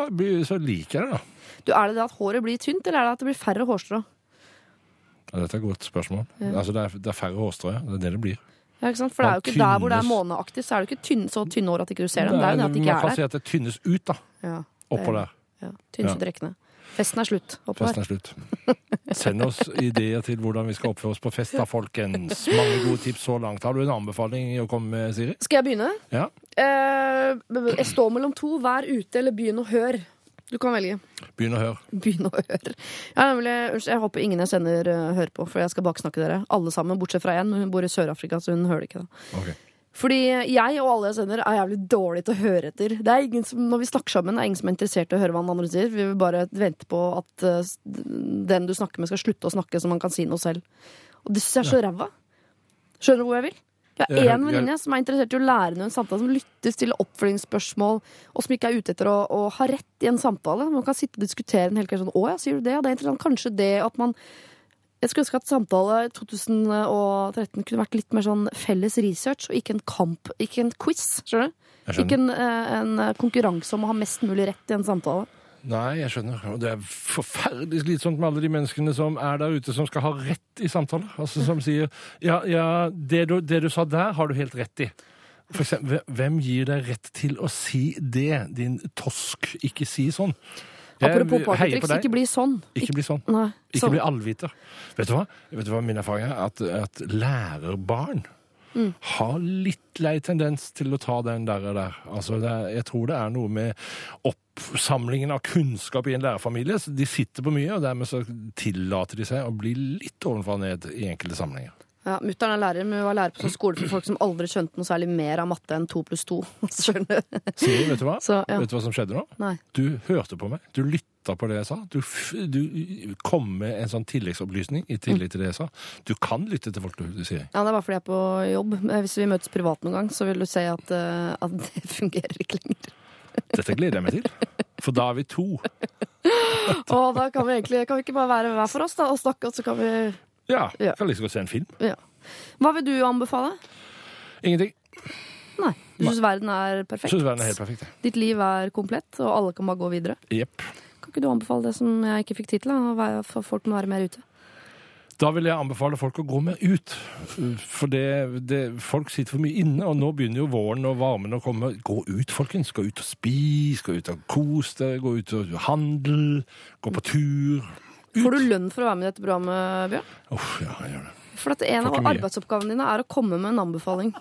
så liker jeg det, da. Du, er det det at håret blir tynt, eller er det at det blir færre hårstrå? Ja, dette er et godt spørsmål. Altså, det, er, det er færre hårstrå, ja. Det er det det blir. Ja, ikke sant? For det er jo ikke tynnes. der hvor det er måneaktig, så er det ikke tynn, så tynne hår at ikke du ser dem. Det er jo det at de Man ikke er si at det tynnes ut, da. Ja, Oppå der. Ja, Tynset Ja. Festen er slutt. Oppå Festen er slutt. Send oss ideer til hvordan vi skal oppføre oss på fest, da, folkens. Mange gode tips så langt. Har du en anbefaling å komme med, Siri? Skal jeg begynne? Ja. Eh, jeg står mellom to. Vær ute eller begynn å høre. Du kan velge. Begynn å høre. Begynn å høre. Ja, nemlig, jeg håper ingen jeg sender, eh, hører på, for jeg skal baksnakke dere. Alle sammen, bortsett fra én. Hun bor i Sør-Afrika, så hun hører det ikke. da. Okay. Fordi jeg og alle jeg sender, er jævlig dårlige til å høre etter. Det er ingen som, når vi snakker sammen, er ingen som er interessert i å høre hva den andre sier. Vi vil bare vente på at uh, den du snakker med, skal slutte å snakke, så man kan si noe selv. Og det syns jeg er så ræva. Skjønner du hvor jeg vil? Jeg har én hø- venninne som er interessert i å lære noe i en samtale, som lytter, stiller oppfølgingsspørsmål, og som ikke er ute etter å, å ha rett i en samtale. Man kan sitte og diskutere en hel kveld sånn Å ja, sier du det? Ja, det er interessant. Kanskje det at man jeg skulle ønske at samtale i 2013 kunne vært litt mer sånn felles research, og ikke en kamp, ikke en quiz. Skjønner du? Ikke en, eh, en konkurranse om å ha mest mulig rett i en samtale. Nei, jeg skjønner. Og det er forferdelig slitsomt med alle de menneskene som er der ute som skal ha rett i samtaler. Altså Som sier ja, ja det, du, det du sa der, har du helt rett i. For eksempel, hvem gir deg rett til å si det, din tosk? Ikke si sånn. Jeg Apropos partytriks, ikke bli sånn. Ikke bli sånn. Nei, Ikke sånn. bli allviter. Vet du hva? Vet du hva min erfaring er? At, at lærerbarn Mm. har litt lei tendens til å ta den der. der. Altså, er, jeg tror det er noe med oppsamlingen av kunnskap i en lærerfamilie. Så De sitter på mye, og dermed så tillater de seg å bli litt ovenfra og ned i enkelte sammenhenger. Ja, Mutter'n er lærer, men hun var lærer på sånn skole for folk som aldri skjønte noe særlig mer av matte enn to pluss to. [LAUGHS] Skjønner du? Siri, vet du hva? Så, ja. Vet du hva som skjedde nå? Nei. Du hørte på meg. Du lytta på det jeg sa. Du, du kom med en sånn tilleggsopplysning i tillegg til det jeg sa. Du kan lytte til folk du, du sier. Ja, Det er bare fordi jeg er på jobb. Hvis vi møtes privat noen gang, så vil du se at, eh, at det [LAUGHS] fungerer ikke lenger. Dette gleder jeg meg til. For da er vi to. Og da kan vi egentlig Kan vi ikke bare være hver for oss da, og snakke, og så kan vi Ja, Ja. kan liksom godt se en film. Ja. Hva vil du anbefale? Ingenting. Nei. Du syns verden er perfekt? Synes verden er helt perfekt. Ditt liv er komplett, og alle kan bare gå videre? Yep. Kan ikke du anbefale det som jeg ikke fikk tid til? da? Å For folk må være mer ute. Da vil jeg anbefale folk å gå mer ut. For det, det, folk sitter for mye inne, og nå begynner jo våren og varmen å komme. Gå ut, folkens. Gå ut og spis, gå ut og kos deg, gå ut og handle, gå på tur. Får du lønn for å være med i dette programmet, Bjørn? Uff, ja, jeg gjør det. For at en av arbeidsoppgavene dine er å komme med en anbefaling.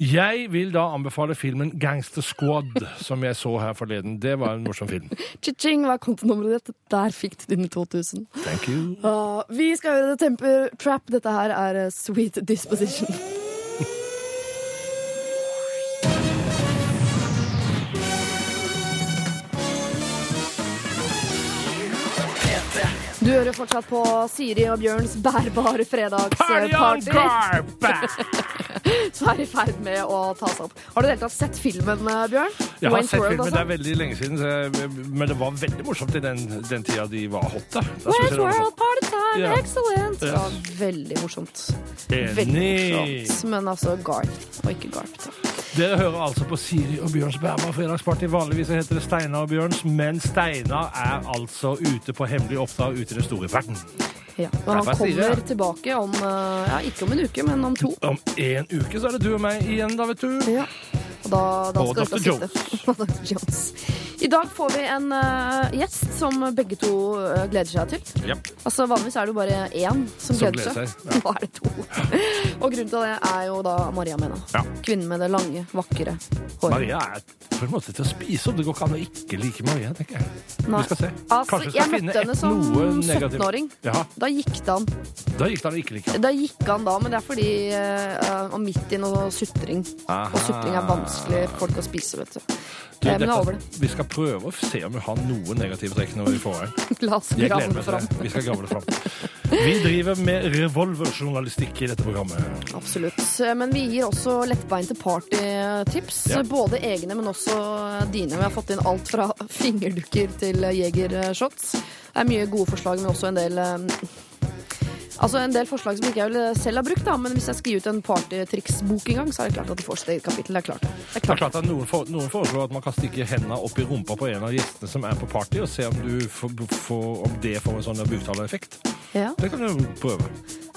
Jeg vil da anbefale filmen Gangster Squad, [LAUGHS] som jeg så her forleden. Det var en morsom film. [LAUGHS] Chi-ching, hva er kontonummeret ditt? Der fikk du dine 2000. Thank you. Uh, vi skal høre The Temper Trap. Dette her er eh, Sweet Disposition. [LAUGHS] Du hører fortsatt på Siri og Bjørns bærbare fredagsparty. [LAUGHS] Så er i ferd med å ta seg opp. Har du i tatt sett filmen, eh, Bjørn? Jeg har Wayne's sett World, filmen, altså? det er veldig lenge siden, jeg, men det var veldig morsomt i den, den tida de var hot. Da. Da Wayne's World, party time, yeah. excellent! Ja. Ja, veldig morsomt. Veldig morsomt. Men altså Garp, og ikke Garp. Da. Dere hører altså på Siri og Bjørns bærbare fredagsparty. Vanligvis heter det Steinar og Bjørns, men Steinar er altså ute på hemmelig oppdrag ute i den store verden. Ja. Og han kommer tilbake om eh, ja, ikke om en uke, men om to. Om en uke så er det du og meg igjen, da, vet du. Ja. Og da, da Og skal Dr. vi sitte. Og Dr. Jones. I dag får vi en uh, gjest som begge to uh, gleder seg til. Ja. Altså Vanligvis er det jo bare én som, Som gleder seg. ja. [LAUGHS] Nå er det to. Og grunnen til det er jo da Maria Mena. Ja. Kvinnen med det lange, vakre håret. Maria er på en måte til å spise opp. Det går ikke an å ikke like Maria, tenker jeg. Nei. Vi skal se. Altså, skal jeg møtte henne som 17-åring. Ja, Da gikk det an. da gikk det an å ikke like. Da gikk han da, men det er fordi uh, Og midt i noe sutring. Aha. Og sutring er vanskelig folk å spise, vet du. Du, dette- over det. vi skal prøve å se om vi har noen negative trekk når vi får en. [LAUGHS] La oss grave det fram. Vi skal grave det fram. Vi driver med revolverjournalistikk i dette programmet. Absolutt. Men vi gir også lettbeinte partytips. Ja. Både egne, men også dine. Vi har fått inn alt fra [LAUGHS] fingerdukker til jegershots. Det er mye gode forslag, men også en del eh, Altså en del forslag som ikke jeg ville selv har brukt, da, men hvis jeg skriver ut en partytriksbok en gang, så er det klart at de får sitt eget kapittel. Det er klart. Det er Det er klart. klart at noen, for, noen foreslår at man kan stikke hendene opp i rumpa på en av gjestene som er på party, og se om, du får, får, om det får en sånn buktalereffekt. Ja, Det kan du prøve.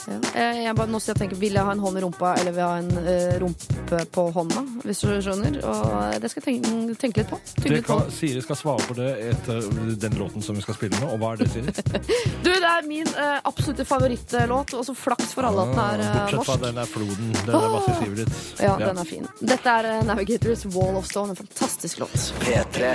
Ja. Jeg, jeg bare, nå jeg tenker, Vil jeg ha en hånd i rumpa, eller vil jeg ha en uh, rumpe på hånda? Hvis du skjønner. Og det skal jeg tenke, tenke litt på. Tenke litt på. kan, Siri skal svare på det etter den låten som vi skal spille nå. Og hva er det, Siri? [LAUGHS] Du, det er min uh, absolutte favorittlåt, og så flaks for alle at den er eh, Bortsett fra den der floden. Den der massivlivet ditt. Ja, den er fin. Dette er eh, Navigators Wall of Stone, en fantastisk låt. P3.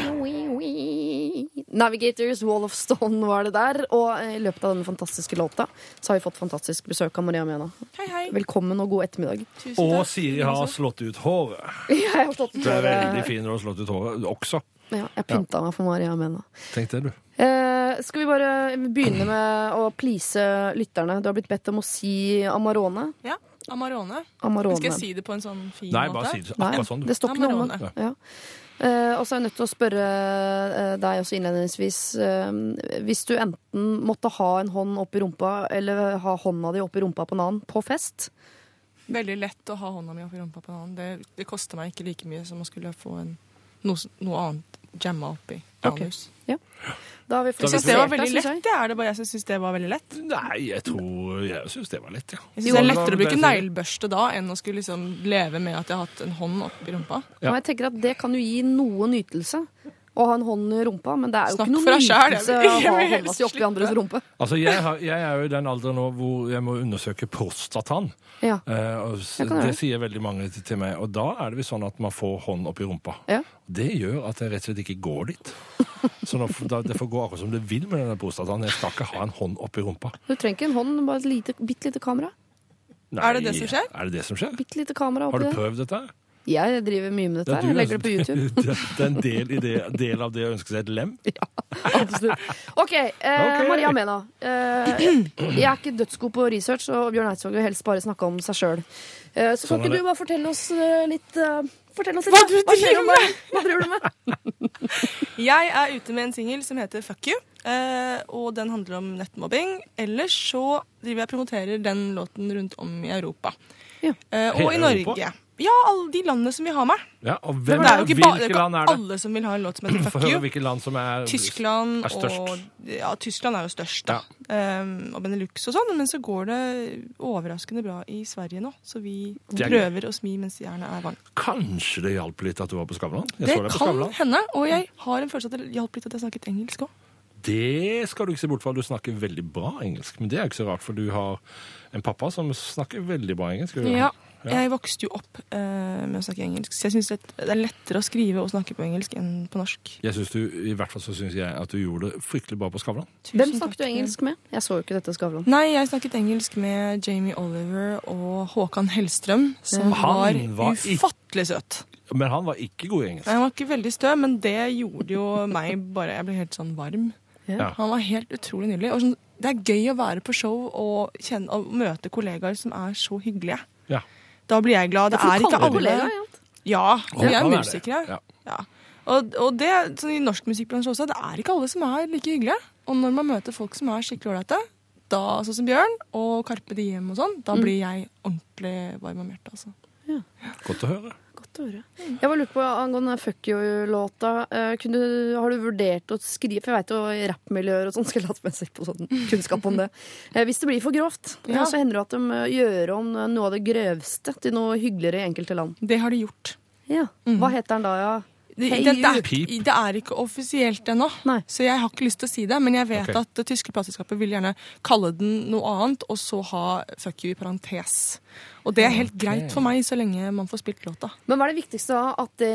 Navigators Wall of Stone var det der, og eh, i løpet av denne fantastiske låta så har vi fått fantastisk besøk av Maria Mena. Hei, hei. Velkommen og god ettermiddag. Tusen Og. Siri [LAUGHS] har slått ut håret. Jeg har stått Du er veldig fin når du har slått ut håret også. Ja, jeg pynta meg for Maria Mena. Tenk det, du. Eh, skal vi bare begynne med å please lytterne? Du har blitt bedt om å si Amarone. Ja, Amarone. Amarone. Skal jeg si det på en sånn fin Nei, måte? bare si det Nei, akkurat sånn. du. det står ikke noe om det. Amarone. Ja. Eh, og så er jeg nødt til å spørre eh, deg også innledningsvis. eh, hvis du enten måtte ha en hånd opp i rumpa, eller ha hånda di opp i rumpa på en annen på fest Veldig lett å ha hånda mi oppi rumpa på en annen. Det, det koster meg ikke like mye som å skulle få en, noe, noe annet jamma oppi anus. Da har vi Jeg synes det var veldig lett. Det er det bare jeg som syns det var veldig lett. Nei, jeg tror Jeg syns det var lett, ja. Jeg synes Jo, det er lettere å bruke neglebørste da enn å skulle liksom leve med at jeg har hatt en hånd oppi rumpa. Ja. Og jeg tenker at Det kan jo gi noe nytelse å ha en hånd i rumpa, men det er jo Snakk ikke noe for deg selv, jeg nytelse å ha hånda si oppi andres rumpe. Altså, jeg, har, jeg er jo i den alderen nå hvor jeg må undersøke prostataen. Ja. Eh, gjøre det det. sier veldig mange til, til meg. Og da er det visst sånn at man får hånd oppi rumpa. Ja. Det gjør at jeg rett og slett ikke går dit. Så nå, da, det får gå akkurat som det vil med denne prostataen. Jeg skal ikke ha en hånd oppi rumpa. Du trenger ikke en hånd, bare et lite, bitte lite kamera. Nei, Er det det som skjer? Er det det som skjer? Bitte lite kamera Har du prøvd dette? Jeg driver mye med dette. Ja, her. du Jeg er- legger det på YouTube. [LAUGHS] det, er en del, i det, del av det å ønske seg et lem. [LAUGHS] Ja, Absolutt. OK, eh, okay. Maria Mena. Eh, jeg er ikke dødsgod på research, og Bjørn Eidsvåg vil helst bare snakke om seg sjøl. Eh, så Sånn kan er ikke du bare fortelle oss eh, litt eh, Fortell oss litt. Hva du Hva skjer driver om dagen? [LAUGHS] Hva driver du med? Jeg er ute med en singel som heter Fuck You. eh, og den handler om nettmobbing. Ellers så driver jeg promoterer den låten rundt om i Europa. Ja. Eh, og Hele i Norge. Europa? Ja, alle de landene som vil ha meg. Ja, og hvem, det er jo ikke, ba, det er ikke land er det? alle som vil ha en låt som heter Fuck You. hvilke land som er Tyskland er størst. og Ja, Tyskland er jo størst, da. Ja. Um, og Benelux og sånn. Men så går det overraskende bra i Sverige nå. Så vi er prøver å smi mens jernet er varmt. Kanskje det hjalp litt at du var på Skavlan? Jeg Det deg på kan Skavlan. hende. Og jeg har en følelse at det hjalp litt at jeg snakket engelsk òg. Det skal du ikke se bort fra. Du snakker veldig bra engelsk. Men det er ikke så rart, for du har en pappa som snakker veldig bra engelsk. Ja. Ja. Jeg vokste jo opp eh, med å snakke engelsk, så jeg syns det det er lettere å skrive og snakke på engelsk enn på norsk. Jeg synes du, I hvert fall så syns jeg at du gjorde det fryktelig bra på Skavlan. Hvem snakket du engelsk med? Jeg så jo ikke dette Skavlan. Nei, jeg snakket engelsk med Jamie Oliver og Håkan Hellstrøm, som var, var ufattelig søt. Men han var ikke god i engelsk. Nei, Han var ikke veldig stø, men det gjorde jo meg bare Jeg ble helt sånn varm. Ja. Han var helt utrolig nydelig. Og sånn, det er gøy å være på show og, kjenne, og møte kollegaer som er så hyggelige. Ja. Da blir jeg glad. Det er ikke alle ja. Ja, vi er musikere. Ja. Ja. Og, og det, sånn i norsk musikkbransje også, det er ikke alle som er like hyggelige. Og når man møter folk som er skikkelig ålreite, sånn som Bjørn og Karpe Diem og sånn, da blir jeg ordentlig varm om hjertet. Altså. Godt å høre. Godt å høre. Jeg var lurt på angående Fuck You-låta. eh, kunne du- Har du vurdert å skrive For jeg vet jo rappmiljøer og sånn skal late meg se på sånn [LAUGHS] kunnskap om det. Eh, Hvis det blir for grovt, Ja. eh, så hender det at de gjør om noe av det grøvste til noe hyggeligere i enkelte land. Det har de gjort. Ja. Mhm. Hva heter den da, ja? Det, Hey, det, det, er, ikke- det er ikke offisielt ennå, så jeg har ikke lyst til å si det. Men jeg vet okay. at det tyske plateselskapet vil gjerne kalle den noe annet, og så ha fuck you i parentes. Og det er helt greit for meg, så lenge man får spilt låta. Men hva er det viktigste da? At det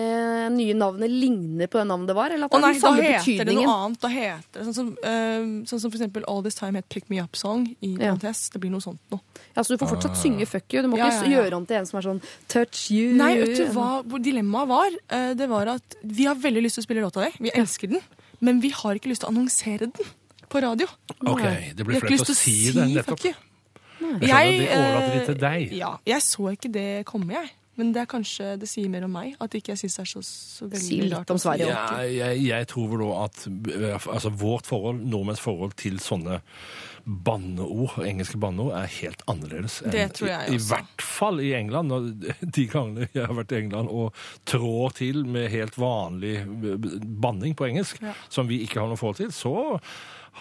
nye navnet ligner på det navnet det var? Eller at det nei, er den da heter det noe annet. Da heter det Sånn som, uh, sånn som for eksempel All This Time het Pick Me Up Song i Ja. Det blir noe sånt noe. Ja, så du får fortsatt synge fuck you. Du må Ja, ikke ja, gjøre om til en som er sånn touch you. Nei, vet du hva dilemmaet var? Uh, Det var at vi har veldig lyst til å spille låta di. Vi elsker den. Men vi har ikke lyst til å annonsere den på radio. OK, det blir flaut å si si det nettopp. fuck you. Jeg skjønner, de overlater det til eh, deg. Ja, jeg så ikke det komme, jeg. Men det er kanskje det sier mer om meg. At ikke jeg syns det er så, så veldig Si litt om. Sverige Ja, jeg, jeg tror vel da at eh, altså, vårt forhold, nordmenns forhold til sånne banneord, engelske banneord, er helt annerledes. enn Det tror jeg i, I hvert fall i England. Når, [LAUGHS] de gangene jeg har vært i England og trår til med helt vanlig eh, banning på engelsk, Ja. som vi ikke har noe forhold til, så,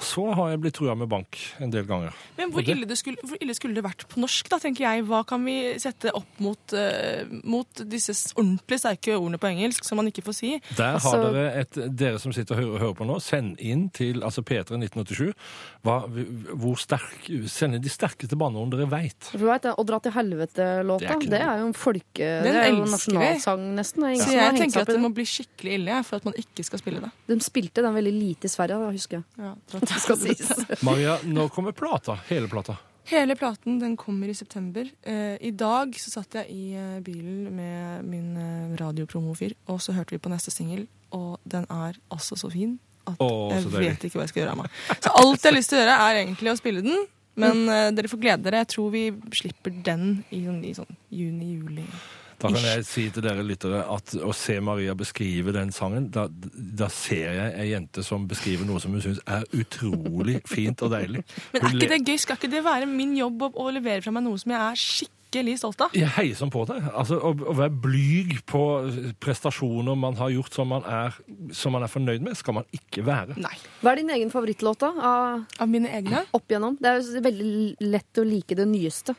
så har jeg blitt trua med bank en del ganger. Men hvor det- ille, det skulle, hvor ille skulle det vært på norsk, da, tenker jeg. Hva kan vi sette opp mot, uh, mot disse ordentlig sterke ordene på engelsk som man ikke får si? Der Altså- har dere et, dere som sitter og hører, hører på nå, send inn til altså P3 1987 hva, hvor sterk, send inn de sterkeste banneordene dere veit. Du vet, det, Å dra til helvete-låta, det, det, er jo en folke... Det er jo en nasjonalsang, nesten. Så som jeg tenker at det det. må bli skikkelig ille for at man ikke skal spille det. De spilte den veldig lite i Sverige, da, husker jeg. Ja, Det [LAUGHS] skal sies. Maria, når kommer plata? Hele plata? Hele platen den kommer i september. Eh, I dag så satt jeg i eh, bilen med min eh, radiopromofyr, og så hørte vi på neste singel, og den er altså så fin at Å, så jeg deilig. vet ikke hva jeg skal gjøre av meg. Så alt jeg har lyst til å gjøre, er egentlig å spille den. Men eh, dere får glede dere. Jeg tror vi slipper den i, sånn- i sånn juni-juli. Da kan jeg si til dere lyttere at å se Maria beskrive den sangen, da, da ser jeg ei jente som beskriver noe som hun syns er utrolig [LAUGHS] fint og deilig. Men er ikke det gøy? Skal ikke det være min jobb å, å levere fra meg noe som jeg er skikkelig stolt av? Jeg heier sånn på det. Altså, å, å være blyg på prestasjoner man har gjort som man, er, som man er fornøyd med, skal man ikke være. Nei. Hva er din egen favorittlåt, da? Av, Av mine egne? opp igjennom? Det er jo veldig lett å like det nyeste.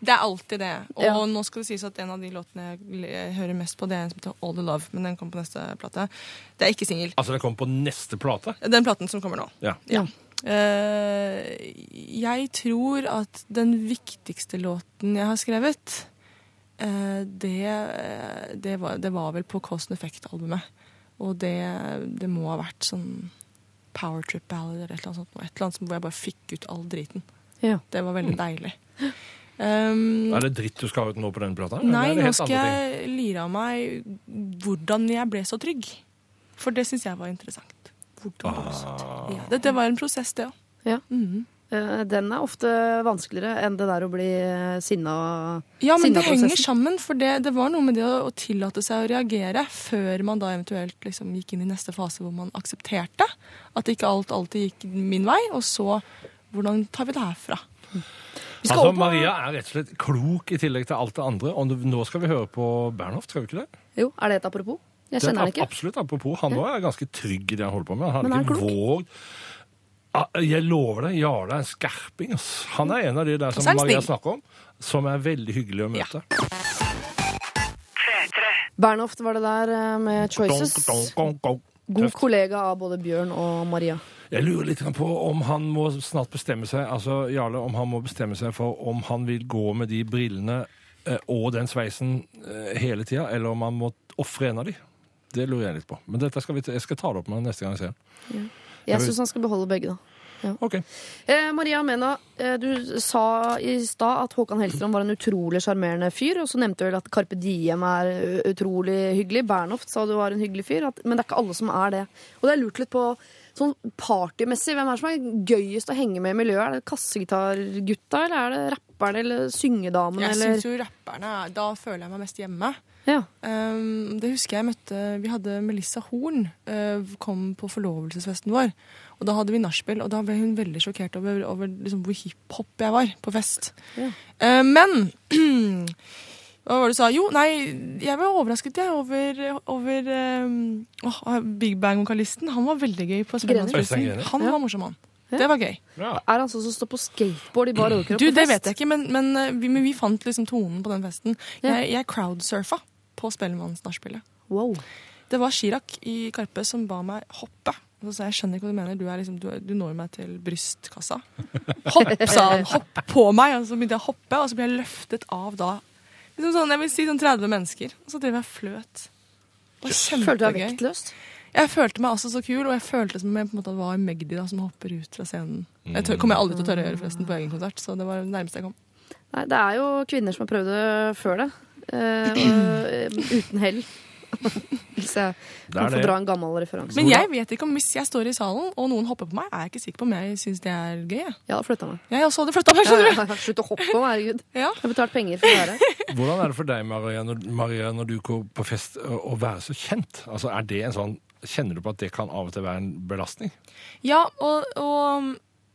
Det er alltid det. Og Ja. nå skal det sies at en av de låtene jeg hører mest på, det er en som heter All The Love, men den kommer på neste plate. Det er ikke singel. Altså, den kommer på neste plate. Den platen som kommer nå. Ja. Ja. Uh, jeg tror at den viktigste låten jeg har skrevet, uh, det, det, var, det var vel på Cost and Effect-albumet. Og det, det må ha vært sånn Power Trip Ballad eller et eller annet sånt. Et eller annet som- hvor jeg bare fikk ut all driten. Ja. Det var veldig deilig. Um, Er det dritt du skal ha ut nå på den plata? Nei, nå skal jeg lire av meg hvordan jeg ble så trygg. For det syns jeg var interessant. Hvordan Ah. trygg? Ja, det, det var en prosess, det òg. Ja. Mm -hmm. Den er ofte vanskeligere enn det der å bli eh, sinna Ja, men det henger sammen, for det, det var noe med det å, å tillate seg å reagere før man da eventuelt liksom gikk inn i neste fase hvor man aksepterte at ikke alt alltid gikk min vei, og så hvordan tar vi det herfra? Skal Altså, Maria er rett og slett klok i tillegg til alt det andre. Og nå skal vi høre på Bernhoft, skal vi ikke det? Jo, er det et apropos? Jeg er kjenner han ikke. Absolutt, apropos. Han også er ganske trygg i det han holder på med. Han Men er ikke våg... Ah, Jeg lover deg, Jarle er en skerping. ass. Han er en av de der som så er han Maria snakker om, som er veldig hyggelig å møte. Bernhoft var det der eh, med Choices. God kollega av både Bjørn og Maria. Jeg lurer litt på om han må snart bestemme seg altså Jarle, om han må bestemme seg for om han vil gå med de brillene eh, og den sveisen eh, hele tida, eller om han må ofre en av de. Det lurer jeg litt på. Men dette skal vi, jeg skal ta det opp med han neste gang jeg ser han. Jeg vil- syns han skal beholde begge, da. Ok. Eh, Maria Mena, eh, du sa i stad at Håkan Hellstrøm var en utrolig sjarmerende fyr. Og så nevnte du vel at Carpe Diem er utrolig hyggelig. Bernhoft sa du var en hyggelig fyr. At, men det er ikke alle som er det. Og det er lurt litt på sånn partymessig. Hvem er det som er gøyest å henge med i miljøet? Er det kassegitargutta, eller er det rapperne eller syngedamene? Jeg syns jo rapperne er- Da føler jeg meg mest hjemme. Ja. Um, det husker jeg møtte Vi hadde Melissa Horn uh, kom på forlovelsesfesten vår. Og da hadde vi nachspiel, og da ble hun veldig sjokkert over, over liksom, hvor hiphop jeg var på fest. Ja. Uh, men [CLEARS THROAT] Hva var det du sa? Jo, nei, jeg var overrasket jeg, over, over um, åh, Big Bang-vokalisten. Han var veldig gøy på Spellemannsprisen. Han Ja. var morsom, han. Det var gøy. Ja. Er han sånn som står på skateboard i bar overkropp? Du, på Det vet jeg ikke, men, men, uh, vi, men vi fant liksom tonen på den festen. Ja. Jeg, jeg crowdsurfa på Spellemannsnachspielet. Wow. Det var Chirag i Karpe som ba meg hoppe. Og så sa jeg jeg skjønner ikke hva du mener, du, er liksom, du, du når meg til brystkassa. [LAUGHS] Hopp, sa han. Hopp på meg. Og så begynte jeg å hoppe, og så ble jeg løftet av da liksom sånn, jeg vil si sånn 30 mennesker. Og så drev jeg fløt. Det var Følte du deg vektløst? vektløs? Jeg følte meg altså så kul, og jeg følte som om jeg på en måte var Magdi da, som hopper ut fra scenen. Det mm. kommer jeg aldri til å tørre å gjøre forresten på egen konsert, så det var det nærmeste jeg kom. Nei, det er jo kvinner som har prøvd det før det. Uh, eh, uten hell. [LAUGHS] Hvis jeg Det er kan få det. dra en gammel referanse. Men jeg vet ikke om hvis jeg står i salen og noen hopper på meg, er jeg ikke sikker på om jeg syns det er gøy. Jeg, Jeg hadde flytta meg. jeg også hadde flytta meg, skjønner du. Slutt å hoppe på meg, herregud. Ja. Jeg har betalt penger for å være her. [LAUGHS] Hvordan er det for deg, Maria, når, Maria, når du går på fest, å være så kjent? Altså, er det en sånn, Kjenner du på at det kan av og til være en belastning? Ja, og, og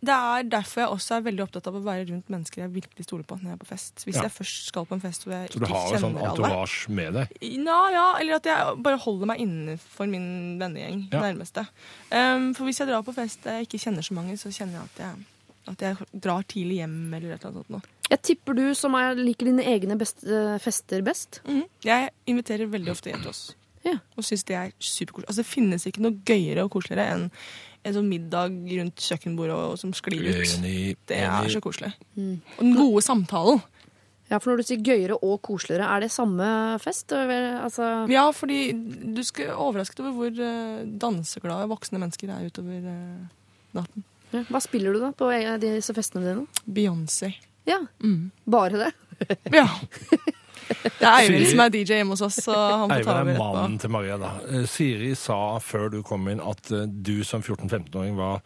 det er derfor jeg også er veldig opptatt av å være rundt mennesker jeg virkelig stoler på når jeg er på fest. Hvis Ja. jeg først skal på en fest hvor jeg ikke kjenner alle. Så du har en sånn entourage med deg? Nå, ja, eller at jeg bare holder meg innenfor min vennegjeng. Ja. nærmeste. Um, for hvis jeg drar på fest og jeg ikke kjenner så mange, så kjenner jeg at jeg, at jeg drar tidlig hjem eller et eller annet sånt. noe. Jeg tipper du som er, liker dine egne best, eh, fester best. Mhm. Jeg inviterer veldig ofte hjem til oss. Ja. Og syns det er superkoselig. Altså, det finnes ikke noe gøyere og koseligere enn en sånn middag rundt kjøkkenbordet og, som sklir ut. Det er så koselig. Og den gode samtalen. Ja, for når du sier gøyere og koseligere, er det samme fest? Altså, Ja, fordi du skal overrasket over hvor eh, danseglade voksne mennesker er utover eh, natten. ja. Hva spiller du da på eh, disse festene dine? Beyoncé. Ja, Mm. bare det? Ja. [LAUGHS] Det er Eivind som er DJ hjemme hos oss, så han får ta Eivind er mannen til Maria, da. Eh, Siri sa før du kom inn at eh, du som 14-15-åring var,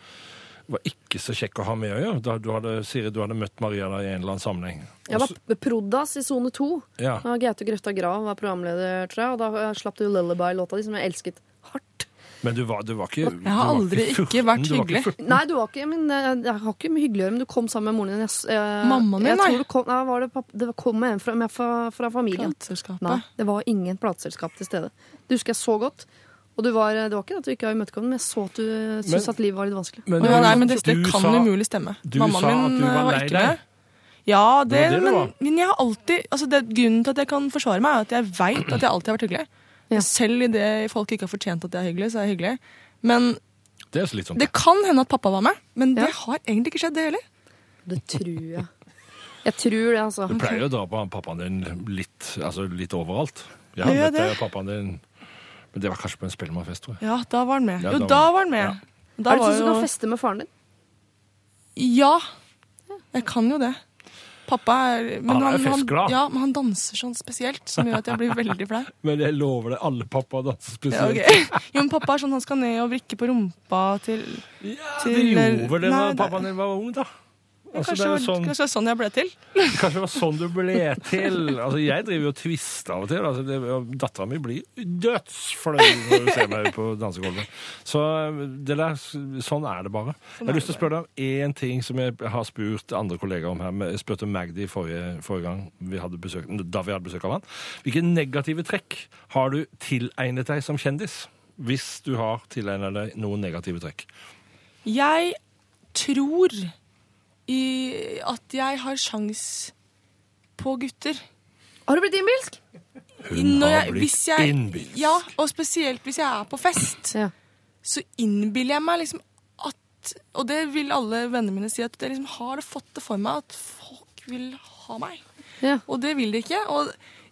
var ikke så kjekk å ha med å gjøre. Du hadde, Siri, du hadde møtt Maria da i en eller annen sammenheng. Jeg var var Prodas i sone to. ja. Gaute Grøtta Grav var programleder, tror jeg. Og da slapp du Lullaby-låta di, som jeg elsket. Men du var, du var ikke Jeg har aldri ikke vært hyggelig. Nei, du var ikke men eh, Jeg har ikke mye hyggelig å gjøre, men du kom sammen med moren din. Jeg, s- eh, Mammaen din, nei. tror du kom, nei, var det, det kom en fra, med fra, fra familien. Nei, det var ingen plateselskap til stede. Det husker jeg så godt. Og du var, det var ikke at du ikke har imøtekommet, men jeg så at du syntes at livet var litt vanskelig. Men ja, nei, men det, det du kan sa- umulig stemme. du Mammaen sa min at du eh, var var ikke med. Ja, det, Det det men, men jeg har alltid altså det, Grunnen til at jeg kan forsvare meg, er at jeg veit at jeg alltid har vært hyggelig. Ja. Selv idet folk ikke har fortjent at det er hyggelig, så er jeg hyggelig. Men Det er litt sånn. Det kan hende at pappa var med, men Ja. det har egentlig ikke skjedd, det heller. Det tror jeg. Jeg tror det, altså. Du pleier å dra på pappaen din litt, altså litt overalt. Ja, Jeg har dette det. pappaen din Men det var kanskje på en Spellemannfest, tror jeg. Ja, da var han med. Ja, jo, da da var- han med. ja. Da er det sånn som du kan feste med faren din? Ja, jeg kan jo det. Pappa er men Han er festglad. ja, men han danser sånn spesielt, som gjør at jeg blir veldig flau. [LAUGHS] Men jeg lover deg, alle pappa danser Ja, spesielt. Jo, men pappa er sånn, han skal ned og vrikke på rumpa til Ja, Til- det gjorde vel det Når da pappaen din var ung, da. Altså, kanskje, det var, sånn, kanskje det er sånn jeg ble til. [LAUGHS] kanskje det var sånn du ble til. Altså, jeg driver jo og twister av og til. Altså, Dattera mi blir dødsflau når hun ser meg på dansegulvet. Så det der, sånn er det bare. Jeg har lyst til å spørre deg om én ting som jeg har spurt andre kollegaer om her. Jeg spurte Magdi forrige, forrige gang vi hadde besøk, da vi hadde besøk av han. Hvilke negative trekk har du tilegnet deg som kjendis? Hvis du har tilegnet deg noen negative trekk. Jeg tror i at jeg har sjans på gutter. Har du blitt innbilsk? Hun Når har jeg- blitt hvis jeg- innbilsk. Ja, og spesielt hvis jeg er på fest. Ja. så innbiller jeg meg liksom at Og det vil alle vennene mine si, at jeg liksom har det fått det for meg at folk vil ha meg. Ja. Og det vil de ikke. Og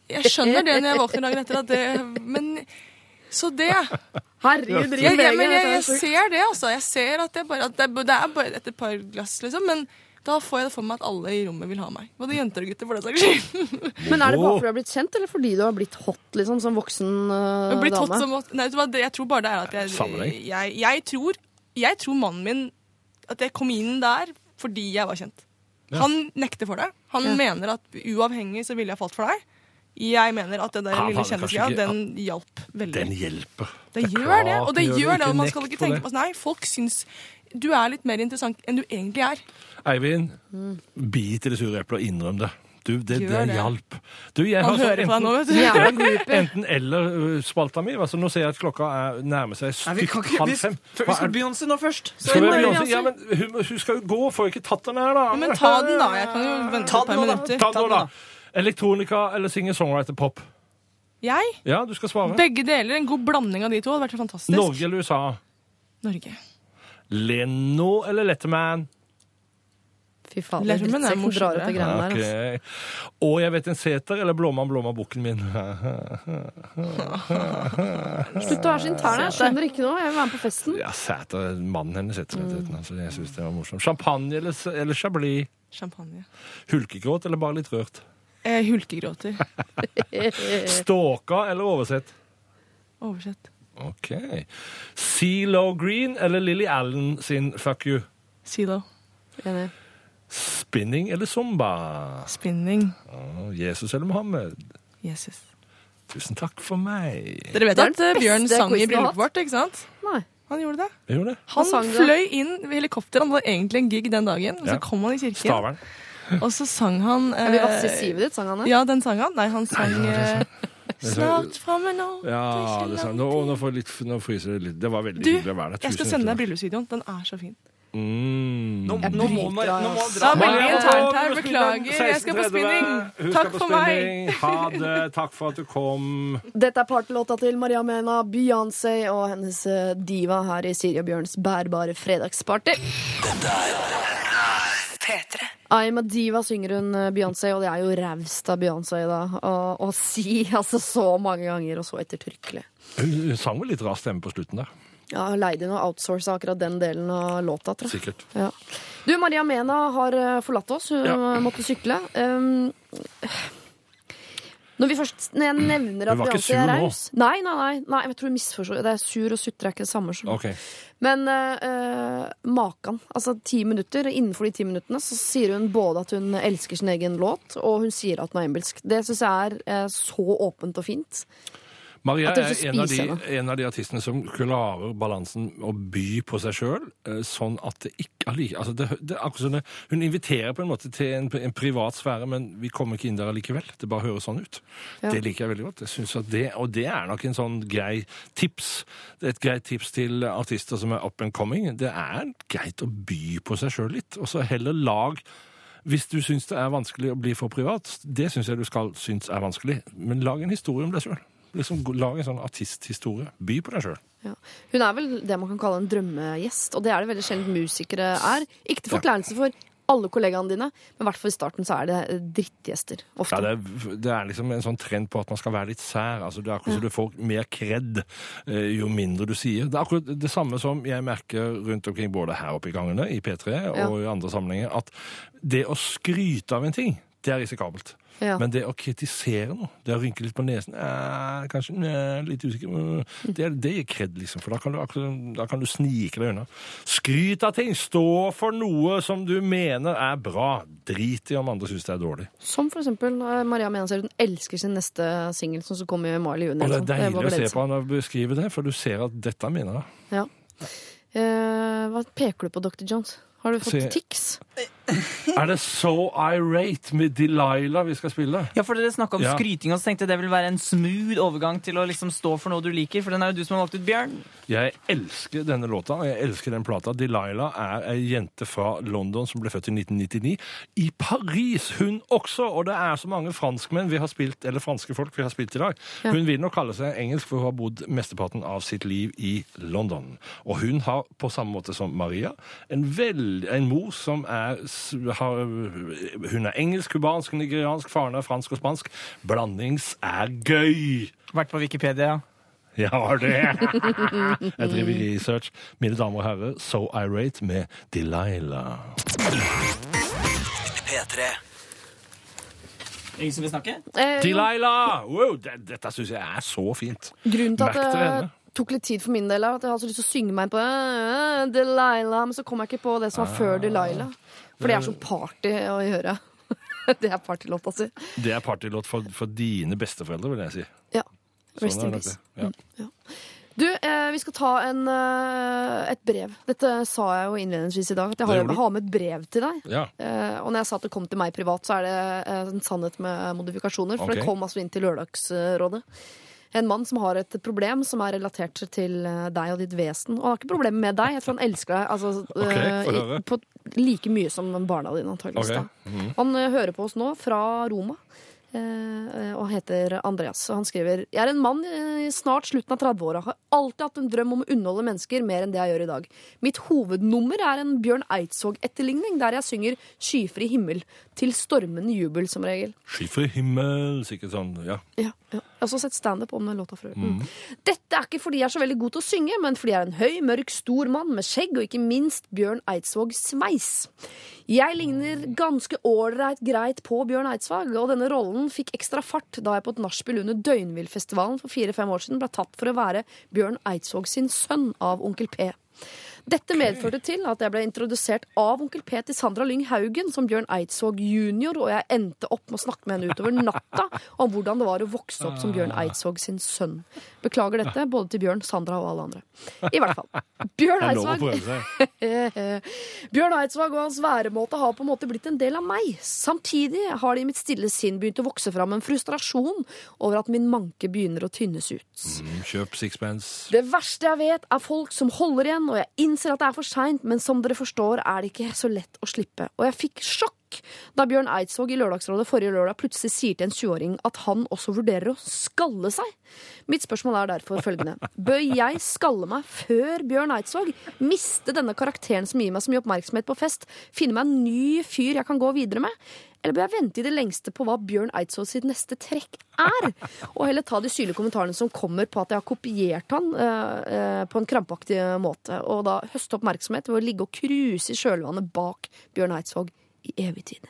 jeg skjønner det når jeg våkner dagen etter, at det Men så det. Herregud, Jeg, jeg, men jeg, jeg ser det, altså. Jeg ser at, jeg bare, at det, det er bare et par glass, liksom. Men da får jeg det for meg at alle i rommet vil ha meg. Både jenter og gutter, for den saks skyld. [LAUGHS] Men er det bare fordi du har blitt kjent, eller fordi du har blitt hot liksom, som voksen uh, Jeg blitt hot dame? som Nei, vet du hva, det, jeg tror bare det er at jeg jeg, jeg, tror, jeg tror mannen min At jeg kom inn der fordi jeg var kjent. Ja. Han nekter for det. Han Ja. mener at uavhengig så ville jeg falt for deg. Jeg mener at den der Han lille hadde kanskje kjendisgreia, ikke- den hjalp veldig. Den hjelper. Det gjør klart det, og det den gjør det, og man skal ikke på tenke det. på sånn, Nei, folk syns du er litt mer interessant enn du egentlig er. Eivind, bit i det sure eplet og innrøm det. Du, det, Gjør det det. hjalp. Du, jeg Han hører på deg nå, vet du. Jævla [LAUGHS] groupie. Enten eller-spalta mi. Altså, nå ser jeg at klokka er nærmer seg Nei, vi kan stygt ikke, halv vi, fem. vi Hva skal er- Beyoncé nå først. Så Skal vi Beyoncé? Ja, men hun, hun skal jo gå, får ikke tatt den her, da. Ja, men ta den, da. Jeg kan jo vente Ta et par nå, da. minutter. Ta den nå, da. Elektronika eller singer-songwriter-pop? Jeg? Ja, du skal svare. Begge deler. En god blanding av de to hadde vært fantastisk. Norge eller USA? Norge. Leno eller Letterman? Fy faen, Letterman er drar ut morsommere. Ja, okay. Altså. Ok. Og jeg vet en seter eller Blåmann, Blåmann, bukken min. Slutt å være så intern. Jeg skjønner ikke noe. Jeg vil være med på festen. Ja, seter. mannen hennes heter mm. Altså, jeg synes det var morsomt. Champagne eller, eller Chablis? Champagne. Hulkegråt eller bare litt rørt? Eh, hulkegråter. [LAUGHS] Ståka eller oversett? Oversett. Ok. CeeLo Green eller Lily Allen sin Fuck You? Zelo. Enig. Spinning eller zumba? Spinning. Oh, Jesus eller Mohammed? Jesus. Tusen takk for meg. Dere vet at eh, Bjørn sang i bryllupet vårt, ikke sant? Nei. Han gjorde det. Jeg gjorde det. Han han fløy inn ved helikopter. Han hadde egentlig en gig den dagen. Og så kom han i kirken, Stavern. Og så sang han Er vil vasse eh, sivet ditt, sang han det? Ja, den sang han. Nei, han sang Ja, er eh, Snart framme nå Ja, det det er sa Nå, nå, får litt, nå fryser det litt. Det var veldig Du, hyggelig å være der. Jeg skal sende deg bryllupsvideoen. Den er så fin. Mm. Nå, nå må man nå må Det dra Da veldig Maria, internt her. Beklager. Jeg skal på spinning. Takk for meg. Ha det. Takk for at du kom. Dette er partylåta til Maria Mena, Beyoncé og hennes eh, diva her i Siri og Bjørns bærbare fredagsparty. P3. I'm a diva, synger hun eh, Beyoncé, og det er jo raust av Beyoncé da, å, å si [LAUGHS] altså så mange ganger og så ettertrykkelig. Hun, hun sang vel litt rar stemme på slutten der. Ja, leide inn og outsourca akkurat den delen av låta, tror jeg. Sikkert. Ja. Du, Maria Mena har eh, forlatt oss. Hun Ja. måtte sykle. Um, når, vi først, når jeg nevner at Beyoncé er raus Nei, nei, nei, nei, jeg tror hun misforstår. Det er sur og sutre er ikke det samme. som- Ok. Men uh, makan. Altså ti minutter. Innenfor de ti minuttene så sier hun både at hun elsker sin egen låt, og hun sier at hun er engelsk. Det syns jeg er uh, så åpent og fint. Maria er en av, de, en av de artistene som klarer balansen å by på seg sjøl, sånn at det ikke altså det, det, akkurat sånn, Hun inviterer på en måte til en, en privat sfære, men vi kommer ikke inn der allikevel. Det bare høres sånn ut. Ja. Det liker jeg veldig godt. Jeg at det, og det er nok en sånn grei tips. Et greit tips til artister som er up and coming. Det er greit å by på seg sjøl litt, og så heller lag hvis du syns det er vanskelig å bli for privat, det syns jeg du skal synes er vanskelig, men lag en historie om deg sjøl. Liksom, lag en sånn artisthistorie. By på deg sjøl. Ja. Hun er vel det man kan kalle en drømmegjest, og det er det veldig sjelden musikere er. Ikke til forkleinelse for alle kollegaene dine, men i hvert fall i starten så er det eh, drittgjester. Ofte. Ja, det, er, det er liksom en sånn trend på at man skal være litt sær. Altså, det er akkurat så du får mer kred eh, jo mindre du sier. Det er akkurat det samme som jeg merker rundt omkring både her oppe i gangene, i P3 og Ja. i andre sammenhenger, at det å skryte av en ting, det er risikabelt. Ja. Men det å kritisere noe, det å rynke litt på nesen eh, Kanskje eh, litt usikker mm, Det, det gir kred, liksom. For da kan, du, da kan du snike deg unna. Skryt av ting! Stå for noe som du mener er bra. Drit i om andre syns det er dårlig. Som for eksempel eh, Maria Mena hun elsker sin neste singel, som kommer i mai eller juni. Og det er deilig å se på han og beskrive det, for du ser at dette mener hun. Ja. Eh, hva peker du på, Dr. Jones? Har du fått Se- tics? [LAUGHS] Er det So Irate med Delilah vi skal spille? Ja, for Dere snakka om Ja. skryting, og så tenkte jeg det ville være en smooth overgang til å liksom stå for noe du liker. For den er jo du som har valgt ut Bjørn. Jeg elsker denne låta, og jeg elsker den plata. Delilah er ei jente fra London som ble født i 1999. I Paris, hun også! Og det er så mange franskmenn vi har spilt, eller franske folk vi har spilt i dag. Ja. Hun vil nok kalle seg engelsk, for hun har bodd mesteparten av sitt liv i London. Og hun har, på samme måte som Maria, en, vel, en mor som er s- Hun er engelsk, cubansk, nigeriansk, faren er fransk og spansk. Blandings er gøy! Vært på Wikipedia. Jeg har det! [LAUGHS] Jeg driver research. Mine damer og herrer, So Irate med Delilah. P3. Ingen som vil snakke? Eh, Delilah! Wow, det, dette syns jeg er så fint. grunnen til at det tok litt tid for min del, at jeg hadde så lyst til å synge meg inn på eh, Delilah, men så kom jeg ikke på det som var før Delilah. For det er så party å gjøre. [LAUGHS] det er partylåta si. Det er partylåt for, for dine besteforeldre, vil jeg si. Ja. Sånn Rest sånn in peace. peace. Mm, Ja. Du, eh, vi skal ta en, eh, et brev. Dette sa jeg jo innledningsvis i dag. At jeg har, har med et brev til deg. Ja. Eh, og når jeg sa at det kom til meg privat, så er det eh, en sannhet med modifikasjoner. For okay. det kom altså inn til Lørdagsrådet. En mann som har et problem som er relatert til eh, deg og ditt vesen. Og han har ikke problemer med deg. Jeg tror han elsker deg altså, Ok, eh, i- på like mye som barna dine, antakeligvis. Mm -hmm. Han eh, hører på oss nå fra Roma. og heter Andreas. Og han skriver Jeg er en mann i snart slutten av 30-åra. Har alltid hatt en drøm om å underholde mennesker mer enn det jeg gjør i dag. Mitt hovednummer er en Bjørn Eidsvåg-etterligning der jeg synger 'Skyfri himmel' til stormende jubel, som regel. Skyfri himmel, sikkert sånn, ja. Ja, ja. Også sett standup om den låta. Mm. Dette er ikke fordi jeg er så veldig god til å synge, men fordi jeg er en høy, mørk, stor mann med skjegg og ikke minst Bjørn Eidsvåg sveis. Jeg ligner ganske ålreit greit på Bjørn Eidsvåg, og denne rollen fikk ekstra fart da jeg på et nachspiel under Døgnvillfestivalen for fire-fem år siden ble tatt for å være Bjørn Eidsvåg sin sønn av Onkel P. Dette medførte til at jeg ble introdusert av onkel P til Sandra Lyng Haugen som Bjørn Eidsvåg jr., og jeg endte opp med å snakke med henne utover natta om hvordan det var å vokse opp som Bjørn Eidsvåg sin sønn. Beklager dette både til Bjørn, Sandra og alle andre. I hvert fall. Bjørn Eidsvåg. [LAUGHS] Bjørn Eidsvåg og hans væremåte har på en måte blitt en del av meg. Samtidig har det i mitt stille sinn begynt å vokse fram en frustrasjon over at min manke begynner å tynnes ut. Mm, Kjøp sixpence. Det verste jeg vet, er folk som holder igjen, og jeg innser at det er for seint, men som dere forstår, er det ikke så lett å slippe. Og jeg fikk sjokk da Bjørn Eidsvåg i Lørdagsrådet forrige lørdag plutselig sier til en 20-åring at han også vurderer å skalle seg. Mitt spørsmål er derfor følgende. Bør jeg skalle meg før Bjørn Eidsvåg? Miste denne karakteren som gir meg så mye oppmerksomhet på fest? Finne meg en ny fyr jeg kan gå videre med? Eller bør jeg vente i det lengste på hva Bjørn Eidsvåg sitt neste trekk er? Og heller ta de syrlige kommentarene som kommer på at jeg har kopiert han eh, eh, på en krampaktig måte, og da høste oppmerksomhet ved å ligge og cruise i kjølvannet bak Bjørn Eidsvåg i evig tid.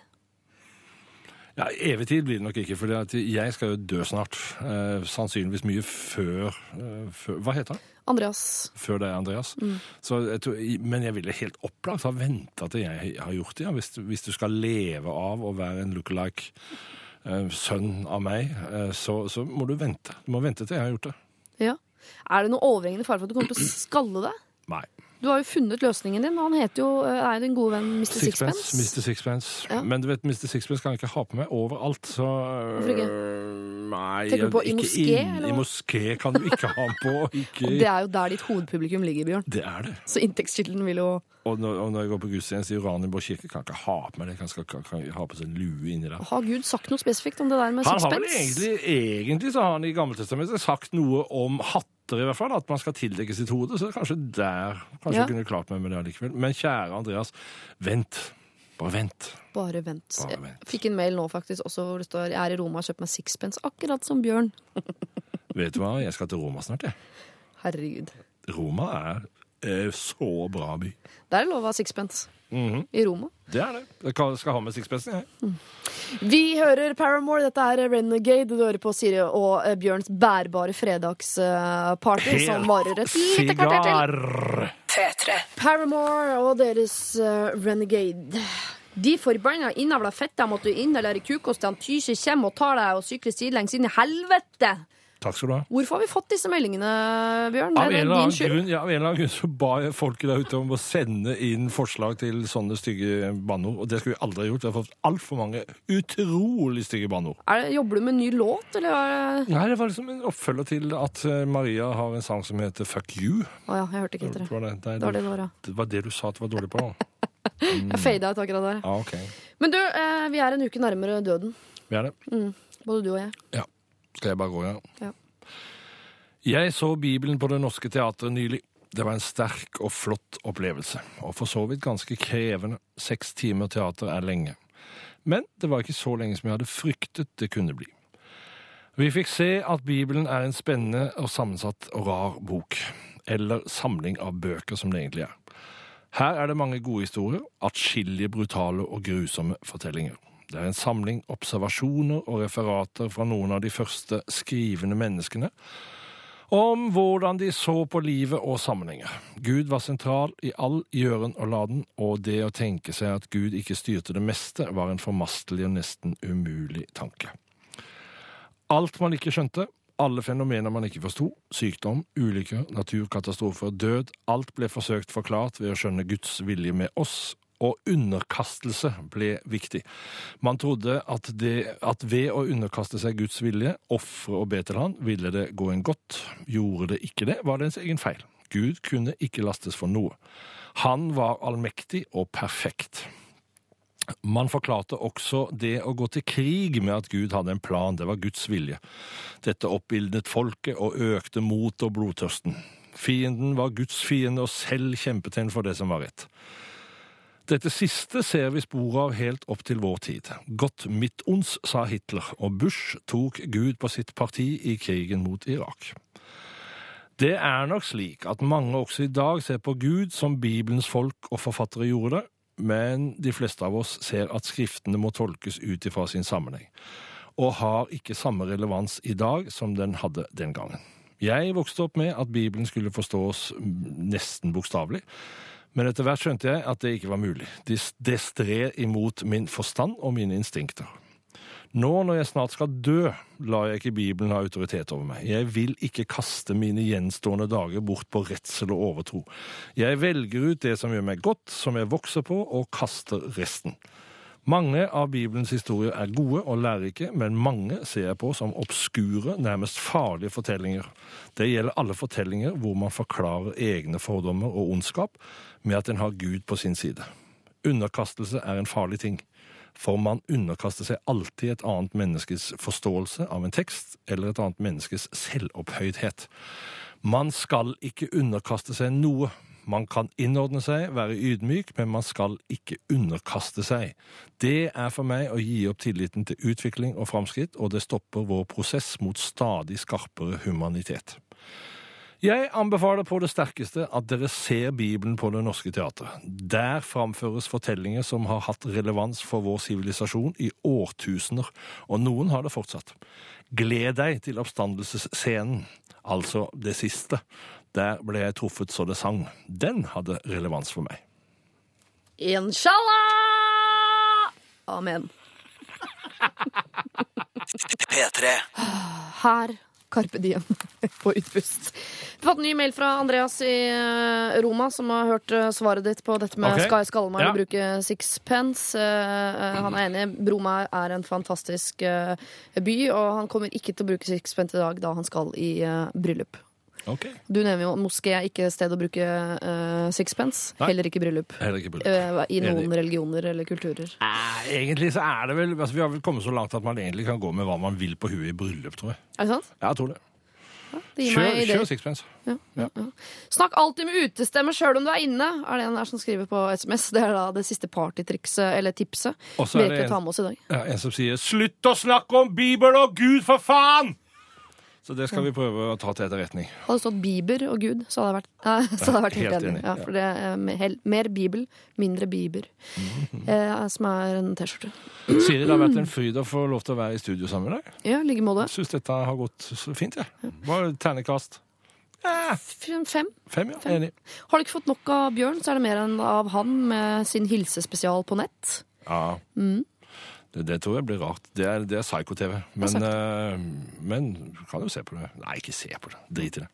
Ja, Evig tid blir det nok ikke, for jeg skal jo dø snart. Eh, sannsynligvis mye før, eh, før Hva heter han? Andreas, Før deg, Andreas. Så jeg tror, men jeg ville helt opplagt ha venta til jeg har gjort det. Ja. Hvis, hvis du skal leve av å være en look-alike eh, sønn av meg, eh, så, så må du vente. Du må vente til jeg har gjort det. ja. Er det noe overhengende fare for at du kommer til å skalle deg? Nei. Du har jo funnet løsningen din, han heter jo, eh, er din gode venn Mr. Sixpence. Mr. Sixpence. Ja. Men du vet, Mr. Sixpence kan jeg ikke ha på meg overalt, så Hvorfor ikke? øh, Nei, Tenker du på i moské, inn- eller I moské kan du ikke ha den på. [LAUGHS] Ikke, Det er jo der ditt hovedpublikum ligger, Bjørn. det er det. Så inntektskilden vil jo Og når, og når jeg går på gudstjeneste i Uranienborg kirke, kan jeg ikke ha på meg det. Kan, skal, kan, kan ha på seg en lue inni der. Har Gud sagt noe spesifikt om det der med Han har vel egentlig, egentlig så har han i Gammeltestamentet sagt noe om hatter, i hvert fall. At man skal tildekke sitt hode. Så kanskje der Kanskje Ja. jeg kunne klart meg med det allikevel. Men kjære Andreas, vent. Bare vent. Bare vent. Bare Jeg fikk en mail nå faktisk også hvor det står Jeg er i Roma og har kjøpt meg sixpence, akkurat som Bjørn. [LAUGHS] Vet du hva, jeg skal til Roma snart, jeg. Herregud. Roma er eh, så bra by. Der er lov å ha sixpence. Mhm. I Roma. Det er det. Jeg skal ha med sixpencen, jeg. Vi hører Paramore. Dette er Renegade. Du hører på Siri og eh, Bjørns bærbare fredagsparty, som varer et lite kvarter til. Paramore og deres eh, Renegade. De forbanna innavla fetta måtte du inn eller i kukostene tyser kjem og tar deg og sykler sidelengs inn i helvete. Takk skal du ha. Hvorfor har vi fått disse meldingene, Bjørn? Av en, eller annen grunn, ja, av en eller annen grunn så ba folket der ute om å sende inn forslag til sånne stygge banneord. Og det skulle vi aldri ha gjort. Vi har fått altfor mange utrolig stygge banneord. Er jobber du med en ny låt, eller? er det- Nei, det var liksom en oppfølger til at eh, Maria har en sang som heter Fuck You. Å ja, jeg hørte ikke etter det. Var det, Det var det var, ja. det var det du sa at du var dårlig på? [LAUGHS] Jeg fada ut akkurat der. Ja, ok. Men du, eh, vi er en uke nærmere døden. Vi er det. Både du og jeg. Ja. Skal jeg bare gå, ja? Ja. Jeg så Bibelen på Det Norske Teatret nylig. Det var en sterk og flott opplevelse, og for så vidt ganske krevende. Seks timer teater er lenge. Men det var ikke så lenge som jeg hadde fryktet det kunne bli. Vi fikk se at Bibelen er en spennende og sammensatt og rar bok. Eller samling av bøker, som det egentlig er. Her er det mange gode historier, atskillige brutale og grusomme fortellinger. Det er en samling observasjoner og referater fra noen av de første skrivende menneskene, om hvordan de så på livet og sammenhenger. Gud var sentral i all gjøren og laden, og det å tenke seg at Gud ikke styrte det meste, var en formastelig og nesten umulig tanke. Alt man ikke skjønte, alle fenomener man ikke forsto, sykdom, ulykker, naturkatastrofer, død, alt ble forsøkt forklart ved å skjønne Guds vilje med oss, og underkastelse ble viktig. Man trodde at, det, at ved å underkaste seg Guds vilje, ofre og be til han, ville det gå en godt. Gjorde det ikke det, var det ens egen feil. Gud kunne ikke lastes for noe. Han var allmektig og perfekt. Man forklarte også det å gå til krig med at Gud hadde en plan, det var Guds vilje. Dette oppildnet folket og økte motet og blodtørsten. Fienden var Guds fiende, og selv kjempet en for det som var rett. Dette siste ser vi spor av helt opp til vår tid. Godt midtons, sa Hitler, og Bush tok Gud på sitt parti i krigen mot Irak. Det er nok slik at mange også i dag ser på Gud som Bibelens folk og forfattere gjorde det, men de fleste av oss ser at skriftene må tolkes ut ifra sin sammenheng, og har ikke samme relevans i dag som den hadde den gangen. Jeg vokste opp med at Bibelen skulle forstås nesten bokstavelig, men etter hvert skjønte jeg at det ikke var mulig. Det stred imot min forstand og mine instinkter. Nå når jeg snart skal dø, lar jeg ikke Bibelen ha autoritet over meg. Jeg vil ikke kaste mine gjenstående dager bort på redsel og overtro. Jeg velger ut det som gjør meg godt, som jeg vokser på, og kaster resten. Mange av Bibelens historier er gode og lærerike, men mange ser jeg på som obskure, nærmest farlige fortellinger. Det gjelder alle fortellinger hvor man forklarer egne fordommer og ondskap med at en har Gud på sin side. Underkastelse er en farlig ting for man underkaster seg alltid et annet menneskes forståelse av en tekst, eller et annet menneskes selvopphøydhet. Man skal ikke underkaste seg noe. Man kan innordne seg, være ydmyk, men man skal ikke underkaste seg. Det er for meg å gi opp tilliten til utvikling og framskritt, og det stopper vår prosess mot stadig skarpere humanitet. Jeg anbefaler på det sterkeste at dere ser Bibelen på Det Norske Teatret. Der framføres fortellinger som har hatt relevans for vår sivilisasjon i årtusener, og noen har det fortsatt. Gled deg til oppstandelsesscenen, altså det siste. Der ble jeg truffet så det sang. Den hadde relevans for meg. Inshallah! Amen. P3. Her Carpe Diem [LAUGHS] på utpust. Vi har fått en ny mail fra Andreas i eh, Roma, som har hørt eh, svaret ditt på dette med okay. skal jeg skalle meg Ja. eller bruke sixpence. Eh, Han er enig. Roma er en fantastisk by, og han kommer ikke til å bruke sixpence i dag da han skal i bryllup. Ok. Du nevner jo moské er ikke sted å bruke uh, sixpence. Nei. Heller ikke bryllup. Heller ikke bryllup. Uh, I noen Enig. religioner eller kulturer. Nei, egentlig så er det vel altså Vi har vel kommet så langt at man egentlig kan gå med hva man vil på huet i bryllup, tror jeg. Er det sant? Ja, jeg tror det. Det gir Kjør, kjør sixpence. Ja, ja, ja. Snakk alltid med utestemme sjøl om du er inne, er det en der som skriver på SMS. Det er da det siste partytrikset, eller tipset. Og så er det en-. Ja, en som sier 'slutt å snakke om Bibel og Gud, for faen'! Så det skal vi prøve å ta til etterretning. Hadde det stått Bieber og Gud, så hadde jeg vært, eh, så hadde jeg vært helt, Helt enig. Ja, ja. for det er me- mer Bibel, mindre Bieber. Mhm. Eh, som er en T-skjorte. Siri, det har vært en fryd å få lov til å være i studio sammen med deg. Ja, like måte. Syns dette har gått så fint, jeg. Bare ternekast. Ja, Fem. fem, ja. Enig. Har du ikke fått nok av Bjørn, så er det mer enn av han med sin hilsespesial på nett. Ja. Mm. Det, det tror jeg blir rart. Det er, det er psyko-TV. Men, uh, men kan jo se på det. Nei, ikke se på det. Drit i det.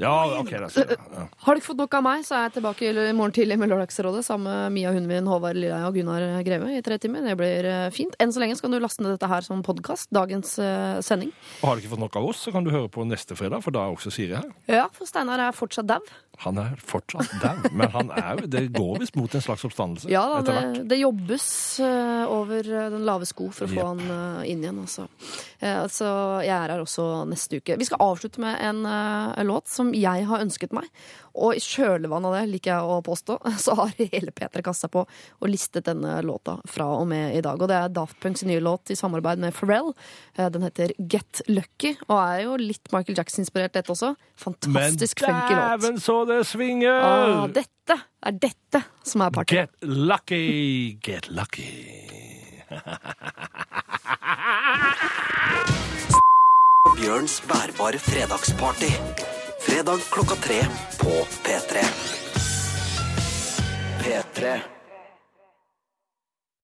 Ja, OK, da ser jeg. Ja. Har du ikke fått nok av meg, så er jeg tilbake i morgen tidlig med Lørdagsrådet sammen med Mia Hundvin, Håvard Lilleheie og Gunnar Greve i tre timer. Det blir eh, fint. Enn så lenge så kan du laste ned dette her som podkast. Dagens eh, sending. Og har du ikke fått nok av oss, så kan du høre på neste fredag, for da er også Siri her. Ja, for Steinar er fortsatt dau. Han er fortsatt der, men han er det går visst mot en slags oppstandelse Ja det, det jobbes eh, over eh, den lave sko for å få yep. han eh, inn igjen, altså. Så jeg er her også neste uke. Vi skal avslutte med en låt som jeg har ønsket meg. Og i kjølvannet av det, liker jeg å påstå, [LAUGHS] så har hele P3 kasta på og listet denne låta fra og med i dag. Og det er Daft Punks nye låt i samarbeid med Pharrell. Den heter Get Lucky, og er jo litt Michael Jackson-inspirert, dette også. Fantastisk funky låt. Det svinger! Ah, dette er dette som er party. Get lucky, get lucky. Bjørns bærbare fredagsparty. Fredag klokka tre på P3. P3.